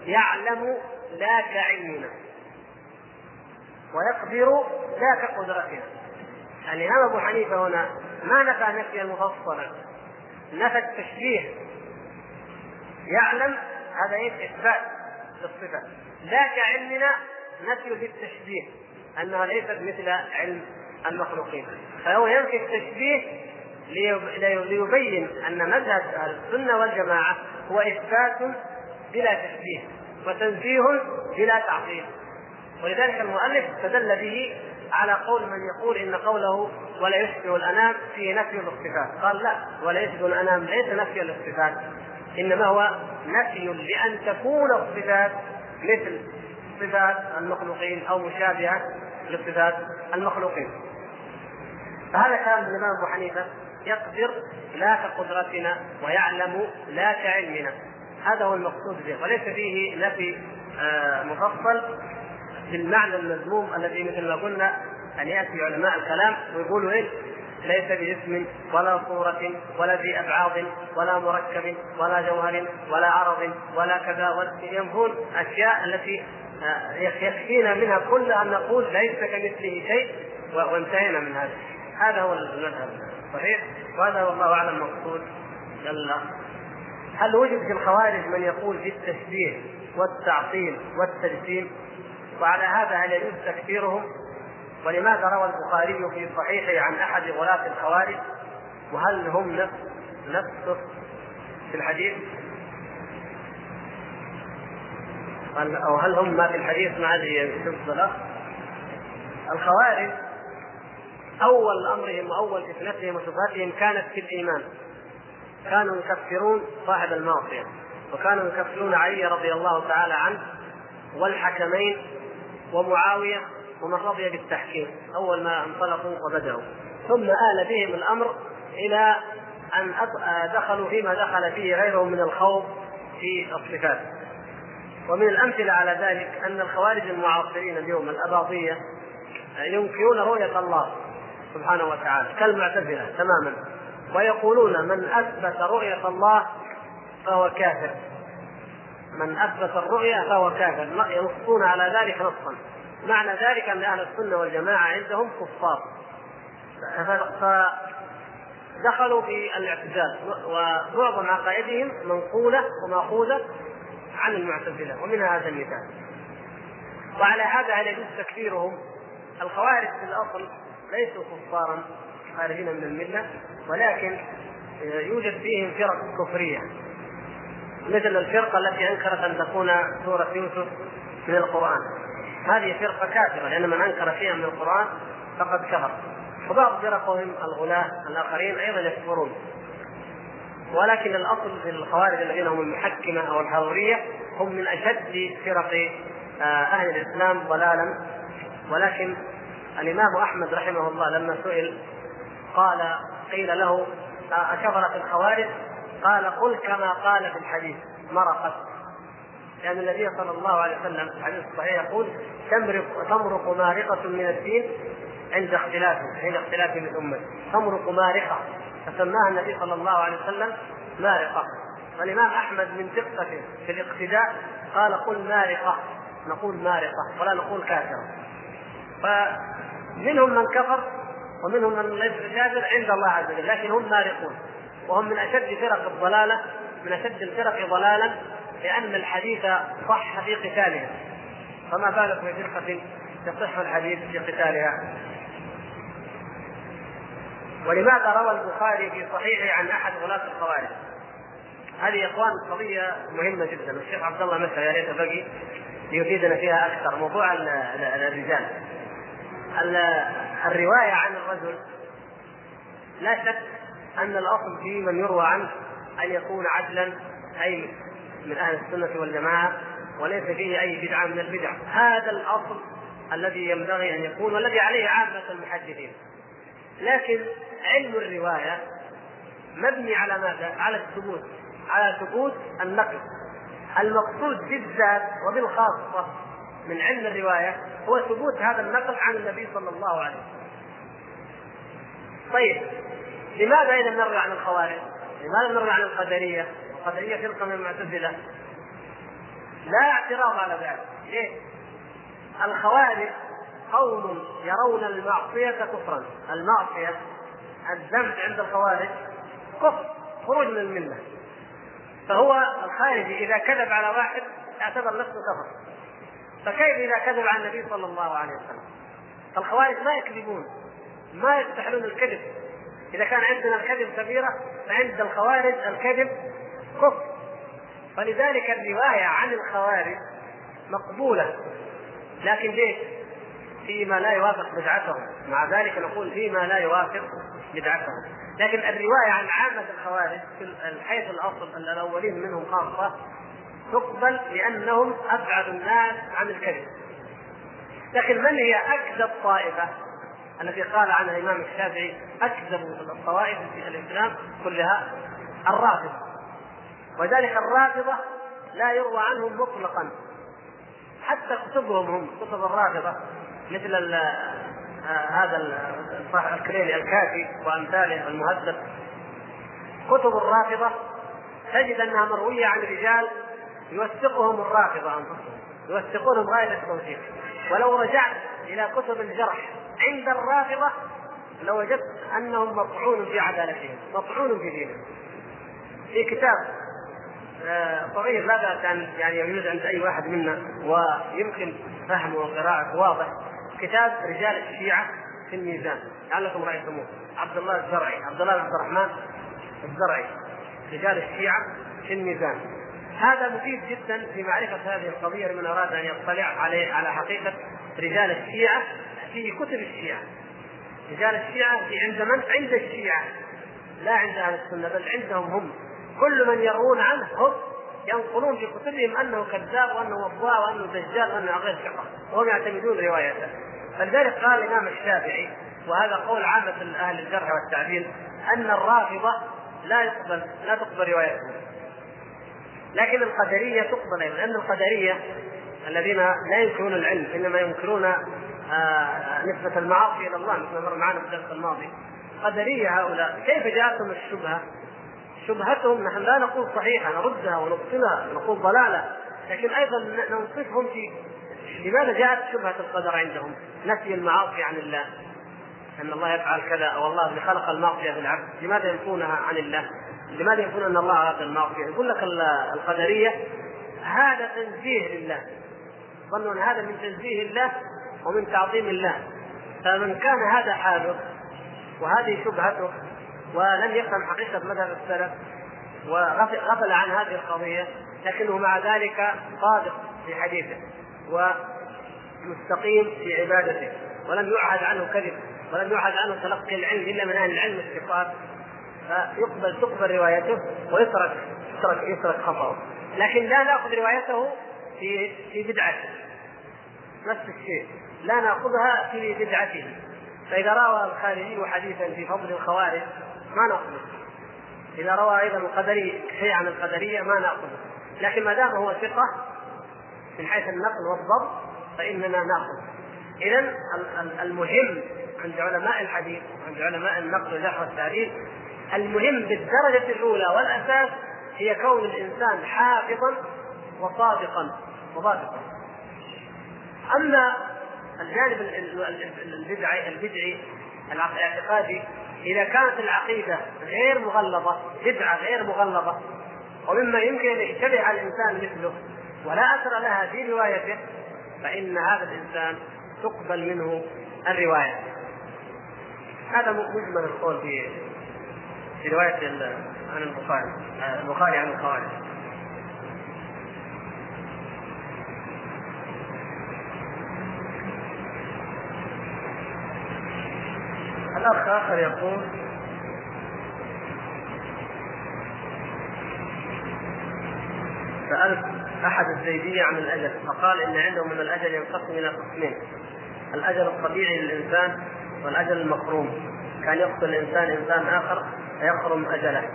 يعلم لا كعلمنا. ويقدر لا كقدرتنا. الإمام أبو حنيفة هنا ما نفى نفيا مفصلا. نفى التشبيه يعلم هذا إيش إثبات للصفة. لا كعلمنا نفي للتشبيه أنها ليست مثل علم المخلوقين. فهو ينفي التشبيه ليبين أن مذهب السنة والجماعة هو إثبات بلا تشبيه وتنزيه بلا تعطيل. ولذلك المؤلف استدل به على قول من يقول إن قوله ولا يشبه الأنام فيه نفي للصفات قال لا ولا يشبه الأنام ليس نفي للصفات إنما هو نفي لأن تكون الصفات مثل صفات المخلوقين أو مشابهة لصفات المخلوقين فهذا كلام الإمام أبو حنيفة يقدر لا كقدرتنا ويعلم لا كعلمنا هذا هو المقصود به وليس فيه نفي آه، مفصل بالمعنى المذموم الذي مثل ما قلنا أن يأتي علماء الكلام ويقولوا إيش؟ ليس باسم ولا صورة ولا ذي أبعاض ولا مركب ولا جوهر ولا عرض ولا كذا ينفون أشياء التي آه، يكفينا منها كل أن نقول ليس كمثله شيء وانتهينا من هذا. هذا هو المذهب صحيح وهذا والله أعلم مقصود. جل هل وجد في الخوارج من يقول في التشبيه والتعطيل والتجسيم؟ وعلى هذا هل يجوز تكفيرهم؟ ولماذا روى البخاري في صحيحه عن أحد غلاة الخوارج؟ وهل هم نفس نفس في الحديث؟ أو هل هم ما في الحديث؟ ما أدري شوف الخوارج أول أمرهم وأول فتنتهم وشبهتهم كانت في الإيمان. كانوا يكفرون صاحب المعصية وكانوا يكفرون علي رضي الله تعالى عنه والحكمين ومعاوية ومن رضي بالتحكيم أول ما انطلقوا وبدأوا. ثم آل بهم الأمر إلى أن دخلوا فيما دخل فيه غيرهم من الخوض في الصفات. ومن الأمثلة على ذلك أن الخوارج المعاصرين اليوم الاباضيه ينكرون رؤية الله سبحانه وتعالى كالمعتزلة تماما ويقولون من أثبت رؤية الله فهو كافر. من أثبت الرؤيا فهو كافر. ينصون على ذلك نصا. معنى ذلك أن أهل السنة والجماعة عندهم كفار. فدخلوا في الاعتزال ومعظم عقائدهم منقولة ومأخوذة عن المعتزلة ومنها هذا المثال. وعلى هذا هل يجوز تكفيرهم. الخوارج في الأصل ليسوا كفارا خارجين من الملة ولكن يوجد فيهم فرق كفرية. مثل الفرقة التي أنكرت أن تكون سورة يوسف من القرآن. هذه فرقة كافرة لأن من أنكر شيئا من القرآن فقد كفر. وبعض فرقهم الغلاة الآخرين أيضا يكفرون. ولكن الأصل في الخوارج الذين هم المحكمة أو الحروريه هم من أشد فرق آه، أهل الإسلام ضلالا. ولكن الإمام أحمد رحمه الله لما سئل قال قيل له أكفرت الخوارج؟ قال قل كما قال في الحديث مرقت. لأن النبي صلى الله عليه وسلم في الحديث الصحيح يقول تمرق تمرق مارقة من الدين عند اختلافه عند اختلافه من أمته. تمرق مارقة فسماها النبي صلى الله عليه وسلم مارقة. والإمام أحمد من دقته في الاقتداء قال قل مارقة. نقول مارقة ولا نقول كافرة. فمنهم من كفر ومنهم من ليس بكافر عند الله عز وجل لكن هم مارقون. وهم من أشد فرق الضلالة من أشد الفرق ضلالا لأن الحديث صح في قتالها فما بالك بفرقه يصح الحديث في قتالها؟ ولماذا روى البخاري في صحيحه عن أحد غلاة الخوارج؟ هذه يا إخوان قضية مهمة جدا. والشيخ عبد الله مثلا يا ريت بقي ليفيدنا فيها أكثر. موضوع الرجال. الرواية عن الرجل لا شك أن الأصل في من يروى عنه أن يكون عدلا أي من أهل السنة والجماعة وليس فيه أي بدعة من البدع هذا الأصل الذي ينبغي أن يكون والذي عليه عامة المحدثين لكن علم الرواية مبني على ماذا؟ على الثبوت على ثبوت النقل المقصود بالذات وبالخاصة من علم الرواية هو ثبوت هذا النقل عن النبي صلى الله عليه وسلم. طيب لماذا إذا نرجع عن الخوارج؟ لماذا نرجع عن القدريه؟ القدريه فرقة من المعتزلة. لا اعتراض على ذلك، ليه؟ الخوارج قوم يرون المعصية كفرا، المعصية الذنب عند الخوارج كفر خروج من الملة. فهو الخارجي إذا كذب على واحد اعتبر نفسه كفر. فكيف إذا كذب على النبي صلى الله عليه وسلم؟ الخوارج ما يكذبون ما يستحلون الكذب إذا كان عندنا الكذب كبيرة فعند الخوارج الكذب كفر فلذلك الرواية عن الخوارج مقبولة. لكن ليش؟ فيما لا يوافق بدعتهم. مع ذلك نقول فيما لا يوافق بدعتهم. لكن الرواية عن عامة الخوارج من حيث الأصل أن الأولين منهم خاصة تقبل لأنهم أبعد الناس عن الكذب. لكن من هي أكذب طائفة؟ التي قال عنها الإمام الشافعي أكذب الطوائف في الإسلام كلها الرافضة. وذلك الرافضة لا يروى عنهم مطلقا. حتى كتبهم هم كتب الرافضة مثل آه هذا الكريلي الكافي وأمثاله المهذب. كتب الرافضة تجد أنها مروية عن رجال يوثقهم الرافضة أنفسهم يوثقونهم غاية التوثيق. ولو رجعت إلى كتب الجرح عند الرافضة لوجدت أنهم مطعون في عدالتهم مطعون في دينهم. في كتاب صغير لا بأس أن يعني يوجد عند أي واحد منا ويمكن فهمه وقراءته واضح. كتاب رجال الشيعة في الميزان. لعلكم رأيتموه. عبد الله الزرعي. عبد الله عبد الرحمن الزرعي. رجال الشيعة في الميزان. هذا مفيد جدا في معرفة هذه القضية لمن أراد أن يطلع عليه على حقيقة رجال الشيعة في كتب الشيعة. رجال الشيعة في عند من؟ عند الشيعة. لا عند أهل السنة بل عندهم هم. كل من يروون عنه هم ينقلون في كتبهم أنه كذاب وأنه وضاع وأنه دجال وأنه غير ثقة. وهم يعتمدون روايته. فلذلك قال الإمام الشافعي وهذا قول عامة أهل الجرح والتعديل أن الرافضة لا يقبل لا تقبل روايتهم. لكن القدرية تقبل أيضا. لأن القدرية الذين لا ينكرون العلم إنما ينكرون آه نسبة المعاصي إلى الله مثل ما مر معنا في الدرس الماضي. قدرية هؤلاء كيف جاءتهم الشبهة؟ شبهتهم نحن لا نقول صحيحة نردها ونبطلها نقول ضلالة لكن أيضا ننصفهم في لماذا جاءت شبهة القدر عندهم؟ نفي المعاصي عن الله أن الله يفعل كذا أو الله اللي خلق المعصية في العبد، لماذا ينفونها عن الله؟ لماذا يقول أن الله أراد المعصية؟ يقول لك القدرية هذا تنزيه لله ظنوا أن هذا من تنزيه الله ومن تعظيم الله فمن كان هذا حاله وهذه شبهته ولم يفهم حقيقة مذهب السلف وغفل عن هذه القضية لكنه مع ذلك صادق في حديثه ومستقيم في عبادته ولم يعهد عنه كذب ولم يعهد عنه تلقي العلم إلا من أهل العلم الثقات فيقبل تقبل روايته ويترك يترك يترك خطأه. لكن لا نأخذ روايته في في بدعته. نفس الشيء. لا نأخذها في بدعته. فإذا روى الخارجي حديثا في فضل الخوارج ما ناخذه إذا روى أيضا القدري شيء عن القدرية ما ناخذه لكن ما دام هو ثقة من حيث النقل والضبط فإننا نأخذ. اذا المهم عند علماء الحديث عند علماء النقل والجرح والتعديل المهم بالدرجة الأولى والأساس هي كون الإنسان حافظا وصادقا. وضابطا أما الجانب البدعي البدعي الاعتقادي إذا كانت العقيدة غير مغلظة بدعة غير مغلظة ومما يمكن أن يشتبه على الإنسان مثله ولا أثر لها في روايته فإن هذا الإنسان تقبل منه الرواية. هذا مجمل القول في في رواية عن البخاري البخاري عن الخوارج. الأخ آخر يقول سألت أحد الزيدية عن الأجل فقال إن عندهم من الأجل ينقسم إلى قسمين الأجل الطبيعي للإنسان والأجل المكروم كان يقتل الإنسان إنسان آخر فيخرم أجله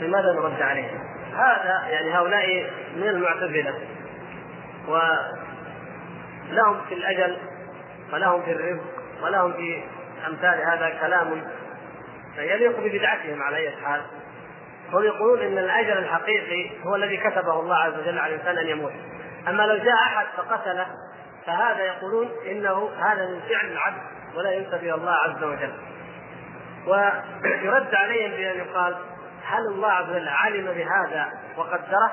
لماذا نرد عليه؟ هذا يعني هؤلاء من المعتزلة ولهم في الأجل ولهم في الرزق ولهم في أمثال هذا كلام يليق ببدعتهم على أي حال. هم يقولون إن الاجل الحقيقي هو الذي كتبه الله عز وجل على الإنسان أن يموت. أما لو جاء أحد فقتله فهذا يقولون إنه هذا من فعل العبد ولا ينسب إلى الله عز وجل. ويرد عليهم بأن يقال هل الله عز وجل علم بهذا وقدره؟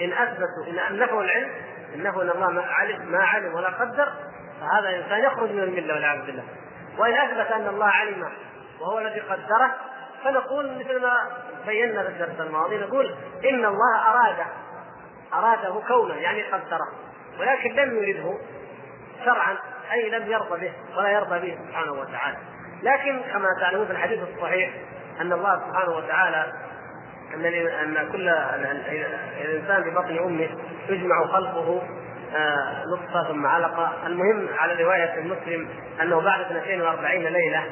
إن أثبتوا إن نفوا العلم ان نفوا إن الله ما علم ما علم ولا قدر فهذا الانسان يخرج من الملة والعياذ بالله. وإن أثبت أن الله علم وهو الذي قدره فنقول مثل ما بينا في الدرس الماضي نقول إن الله اراد أراده كونه يعني قدره. ولكن لم يرده شرعا أي لم يرضى به ولا يرضى به سبحانه وتعالى. لكن كما تعلمون في الحديث الصحيح أن الله سبحانه وتعالى ان أن كل الإنسان في بطن أمه يجمع خلقه نطفه ثم علقة. المهم على رواية مسلم أنه بعد 42 ليلة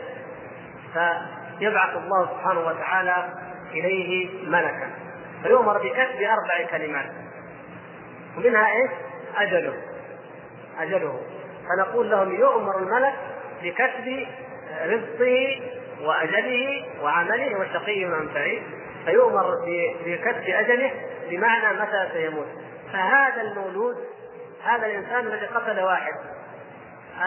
فيبعث الله سبحانه وتعالى إليه ملكا. فيؤمر بكتب أربع كلمات. ومنها إيش؟ أجله. أجله. فنقول لهم يؤمر الملك بكتب رزقه وأجله وعمله وشقي ام سعيد فيؤمر بكتب أجله بمعنى متى سيموت. فهذا المولود هذا الإنسان الذي قتل واحد.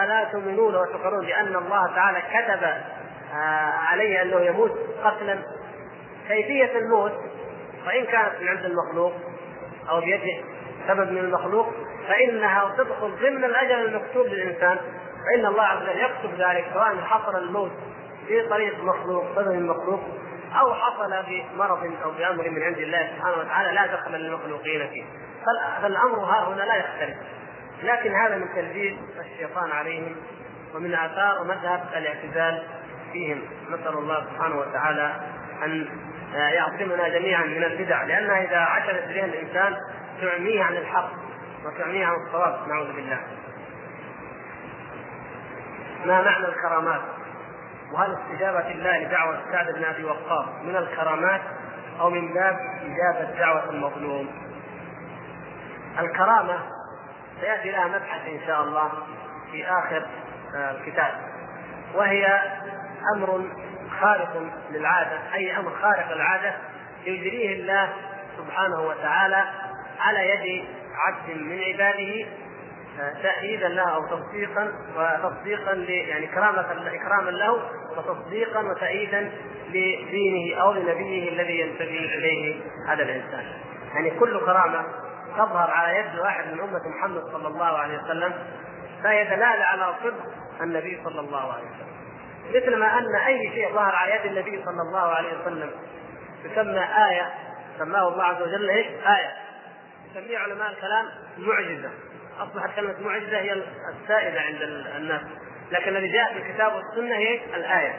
الا تؤمنون وتقرون بأن الله تعالى كتب آه، عليه أنه يموت قتلا. كيفية الموت؟ وإن كانت من عند المخلوق أو بيده سبب من المخلوق فإنها تدخل ضمن الأجل المكتوب للإنسان. فإن الله عز وجل يكتب ذلك سواء حصل الموت في طريق مخلوق سبب المخلوق أو حصل بمرض أو بأمر من عند الله سبحانه وتعالى لا دخل للمخلوقين فيه. فالأمر ها هنا لا يختلف. لكن هذا من تلبيس الشيطان عليهم ومن آثار مذهب الاعتزال فيهم. نسأل الله سبحانه وتعالى أن يعصمنا جميعا من البدع. لانها إذا عشرت بها الإنسان تعميه عن الحق وتعميه عن الصواب. نعوذ بالله. ما معنى الكرامات؟ وهل استجابة الله لدعوة سعد بن أبي وقاص من الكرامات أو من باب إجابة دعوة المظلوم؟ الكرامة سيأتي لها مبحث إن شاء الله في آخر آه، الكتاب وهي أمر خارق للعادة أي أمر خارق للعادة يجريه الله سبحانه وتعالى على يد عبد من عباده تأييدا له أو تصديقا وتصديقا يعني كرامة إكراما له وتصديقا وتأييدا لدينه أو لنبيه الذي ينتمي إليه هذا الإنسان. يعني كل كرامة تظهر على يد واحد من أمة محمد صلى الله عليه وسلم فهي دلالة على صدق النبي صلى الله عليه وسلم. مثل ما أن أي شيء ظهر على يد النبي صلى الله عليه وسلم يسمى آية سماه الله عز وجل إيش؟ آية. يسميه علماء الكلام معجزة أصبحت كلمة معجزة هي السائده عند الناس لكن الذي جاء في الكتاب والسنة هي الآية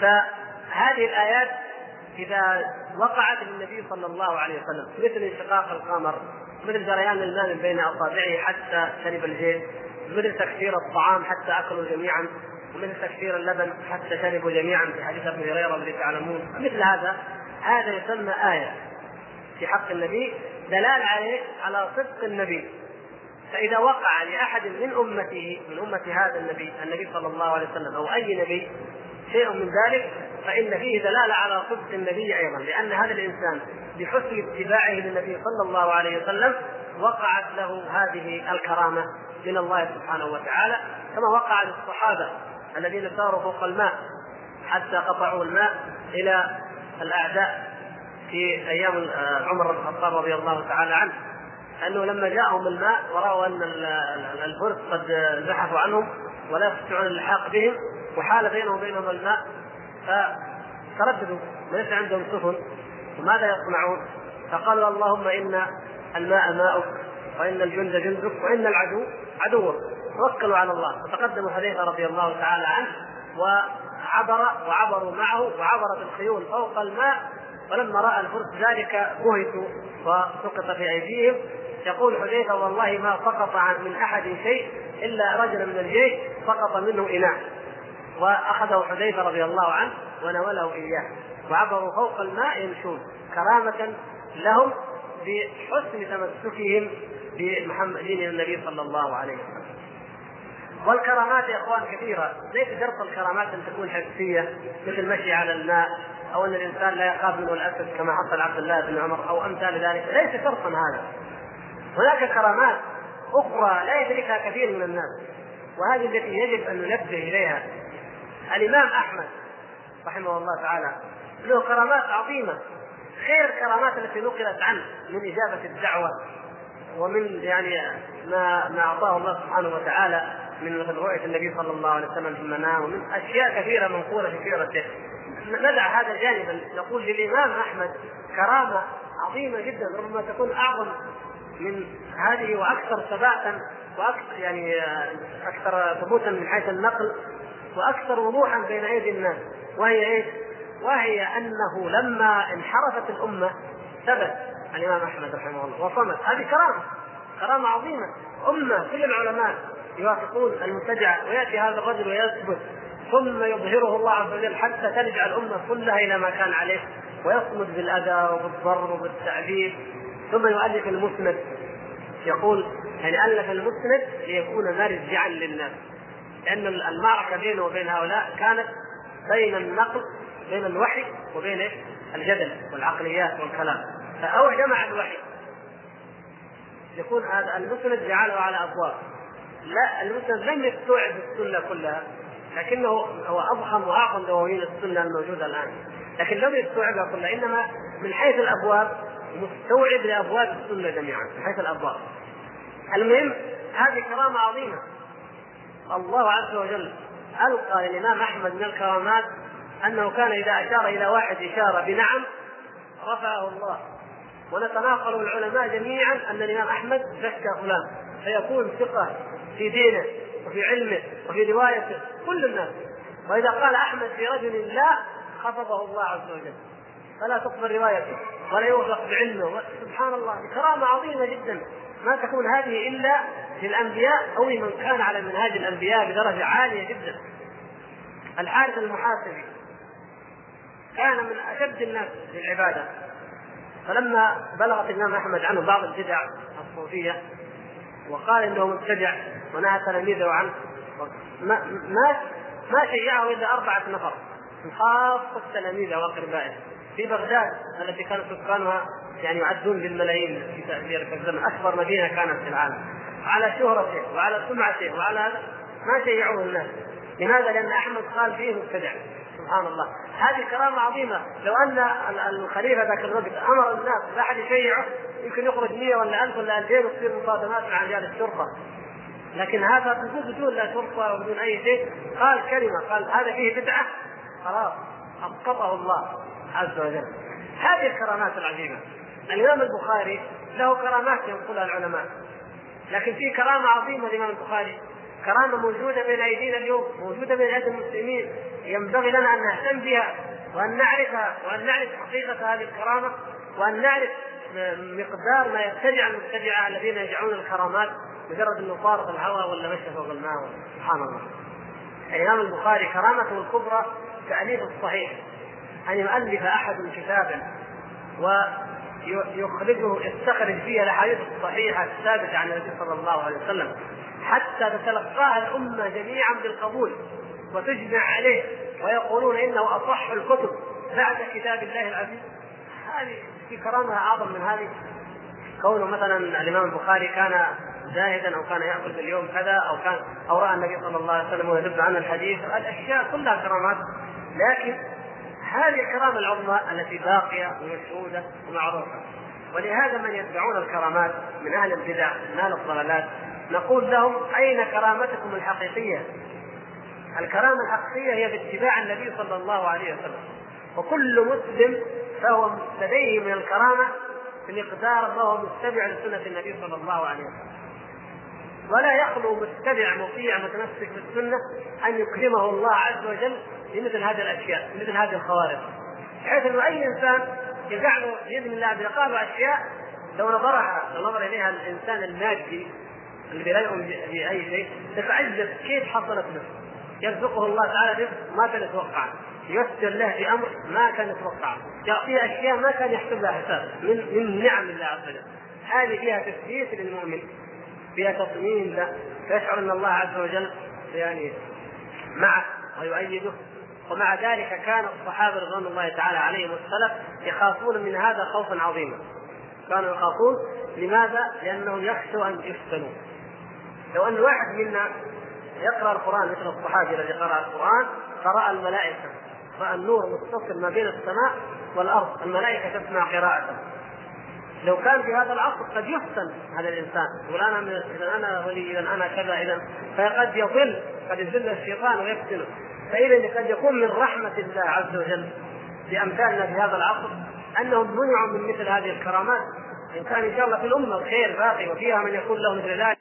فهذه الآيات إذا وقعت للنبي صلى الله عليه وسلم مثل انشقاق القمر مثل جريان الماء من بين أصابعه حتى شرب الجيش مثل تكثير الطعام حتى أكلوا جميعا ومثل تكثير اللبن حتى شربوا جميعا في حديث أبي هريرة الذي تعلمون. مثل هذا هذا يسمى آية في حق النبي دلالة عليه على صدق النبي. فإذا وقع لأحد من أمته من أمة هذا النبي النبي صلى الله عليه وسلم أو أي نبي شيء من ذلك فإن فيه دلالة على صدق النبي أيضا لأن هذا الإنسان بحسن اتباعه للنبي صلى الله عليه وسلم وقعت له هذه الكرامة من الله سبحانه وتعالى كما وقع للصحابة الذين ساروا فوق الماء حتى قطعوا الماء إلى الأعداء في أيام آه، عمر بن الخطاب رضي الله تعالى عنه أنه لما جاءهم الماء ورأوا أن الفرس قد زحفوا عنهم ولا يستطيعون اللحاق بهم وحال بينهم وبينهم الماء فترددوا ليس عندهم سفن وماذا يصنعون؟ فقالوا اللهم إن الماء ماؤك وإن الجند جندك وإن العدو عدوك. توكلوا على الله. فتقدم حذيفه رضي الله تعالى عنه وعبر وعبروا معه وعبرت الخيول فوق الماء. ولما رأى الفرس ذلك بهتوا وسقط في أيديهم. يقول حذيفة والله ما سقط من أحد شيء إلا رجل من الجيش سقط منه إناء. وأخذه حذيفة رضي الله عنه ونوله إياه. وعبروا فوق الماء يمشون كرامة لهم بحسن تمسكهم بمحمد دين النبي صلى الله عليه وسلم. والكرامات يا إخوان كثيرة. ليس شرط الكرامات أن تكون حسية مثل مشي على الماء أو أن الإنسان لا يخاف منه الأسد كما حصل عبد الله بن عمر أو أمثال ذلك. ليس شرطا هذا. هناك كرامات أخرى لا يدركها كثير من الناس وهذه التي يجب أن ننبه إليها. الإمام أحمد رحمه الله تعالى له كرامات عظيمة خير الكرامات التي نقلت عنه من إجابة الدعوة ومن يعني ما ما أعطاه الله سبحانه وتعالى من رؤية النبي صلى الله عليه وسلم في المنام ومن أشياء كثيرة منقولة في سيرته ندع هذا جانبا نقول للإمام أحمد كرامة عظيمة جدا ربما تكون أعظم من هذه وأكثر ثباتا وأكثر يعني أكثر ثبوتا من حيث النقل وأكثر وضوحا بين أيدي الناس. وهي إيش؟ وهي أنه لما انحرفت الأمة ثبت الإمام أحمد رحمه الله وصمت. هذه كرامة كرامة عظيمة. أمة كل العلماء يوافقون المبتدعه ويأتي هذا الرجل ويثبت ثم يظهره الله عز وجل حتى ترجع الأمة كلها إلى ما كان عليه. ويصمد بالأذى وبالضر وبالتعذيب. ثم يؤلف المسند. يقول يعني ألف المسند ليكون مرجعا للناس. لأن المعركة بينه وبين هؤلاء كانت بين النقل بين الوحي وبين الجدل والعقليات والكلام. فأو جمع الوحي. يكون هذا المسند جعله على أبواب. لا المسند لم يستوعب السنة كلها لكنه هو أضخم وأعظم دواوين السنة الموجودة الآن. لكن لم يستوعبها كلها إنما من حيث الأبواب مستوعب لأبواب السنة جميعا من حيث الأبواب. المهم هذه كرامة عظيمة. الله عز وجل ألقى للإمام أحمد من الكرامات أنه كان إذا أشار إلى واحد إشارة بنعم رفعه الله. ونتناقل العلماء جميعا أن الإمام أحمد زكى فلان فيكون ثقة في دينه وفي علمه وفي روايته كل الناس. وإذا قال أحمد في رجل لا خفضه الله عز وجل. فلا تقبل روايته ولا يوثق بعلمه. سبحان الله كرامة عظيمة جدا. ما تكون هذه إلا للأنبياء أو لمن كان على منهاج الأنبياء بدرجة عالية جدا. الحارث المحاسبي كان من أشد الناس في العبادة. فلما بلغت الإمام أحمد عنه بعض البدع الصوفية وقال إنه مبتدع ونهى تلاميذه عنه ما ما ما شيعه إلا أربعة نفر. من خاصه تلاميذه واقربائه في بغداد التي كان سكانها يعني يعدون بالملايين في ذلك الزمن. أكبر مدينة كانت في العالم. على شهرته وعلى سمعته وعلى ما شيعوه الناس. لماذا؟ لأن أحمد قال فيه مبتدع. سبحان الله. هذه كرامة عظيمة. لو أن الخليفة ذاك الوقت أمر الناس لا أحد يشيعه يمكن يخرج 100 ولا 1000 ولا 2000 وتصير مصادمات مع رجال الشرطة. لكن هذا بدون لا شرطة وبدون أي شيء. قال كلمة. قال هذا فيه بدعة. خلاص. اسقطه الله عز وجل. هذه الكرامات العجيبه الإمام البخاري له كرامات ينقلها العلماء. لكن في كرامة عظيمة للامام البخاري. كرامة موجودة بين أيدينا اليوم موجودة بين أيدي المسلمين. ينبغي لنا أن نهتم بها وأن نعرفها وأن نعرف حقيقة هذه الكرامة وأن نعرف مقدار ما يبتدع المبتدعه الذين يجعلون الكرامات مجرد أنه طارق الهواء ولا مشى فوق الماء سبحان الله. الإمام البخاري كرامته الكبرى تأليف الصحيح. أن يؤلف أحد كتابا ويخرجه يستخرج فيه الأحاديث الصحيحة الثابتة عن النبي صلى الله عليه وسلم حتى تتلقاها الأمة جميعا بالقبول وتجمع عليه ويقولون إنه أصح الكتب بعد كتاب الله العزيز. هذه في كرامه أعظم من هذه. كونه مثلا الإمام البخاري كان زاهدا أو كان يأكل في اليوم كذا أو كان أو رأى النبي صلى الله عليه وسلم ويدب عن الحديث الأشياء كلها كرامات. لكن هذه الكرامة العظمى التي باقية ومشهوده ومعروفة. ولهذا من يتبعون الكرامات من أهل البدع من أهل الضلالات نقول لهم أين كرامتكم الحقيقية؟ الكرامة الحقيقية هي باتباع النبي صلى الله عليه وسلم. وكل مسلم فهو لديه من الكرامة بمقدار ما هو متبع لسنة النبي صلى الله عليه وسلم. ولا يخلو متبع مطيع متمسك بالسنة أن يكرمه الله عز وجل بمثل هذه الأشياء مثل هذه الخوارق. بحيث إنه أي إنسان يقع له بإذن الله بعقاب أشياء لو نظرها لو نظر إليها الإنسان المادي اللي لا يؤمن بأي شيء يتعجب كيف حصلت له يرزقه الله تعالى رزق ما كان يتوقعه ييسر له في أمر ما كان يتوقعه يعطيه أشياء ما كان يحسب لها حساب. من من نعم الله عز وجل. هذه فيها تثبيت للمؤمن فيها تطمين له. فيشعر أن الله عز وجل يعني معه ويؤيده. ومع ذلك كان الصحابة رضوان الله تعالى عليهم والسلف يخافون من هذا خوفا عظيما. كانوا يخافون. لماذا؟ لأنهم يخشوا أن يفتنوا. لو أن واحد منا يقرأ القرآن مثل الصحابي الذي قرأ القرآن قرا الملائكة رأى النور متصل ما بين السماء والأرض الملائكة تسمع قراءته. لو كان في هذا العصر قد يفتن هذا الإنسان. يقول أنا إذا أنا ولي إذا أنا كذا إذا فقد يضل قد يذل الشيطان ويفتنه. فاذا قد يكون من رحمة الله عز وجل بأمثالنا في هذا العصر أنهم منعوا من مثل هذه الكرامات. إن كان إن شاء الله في الأمة الخير باقي وفيها من يكون له مثل ذلك.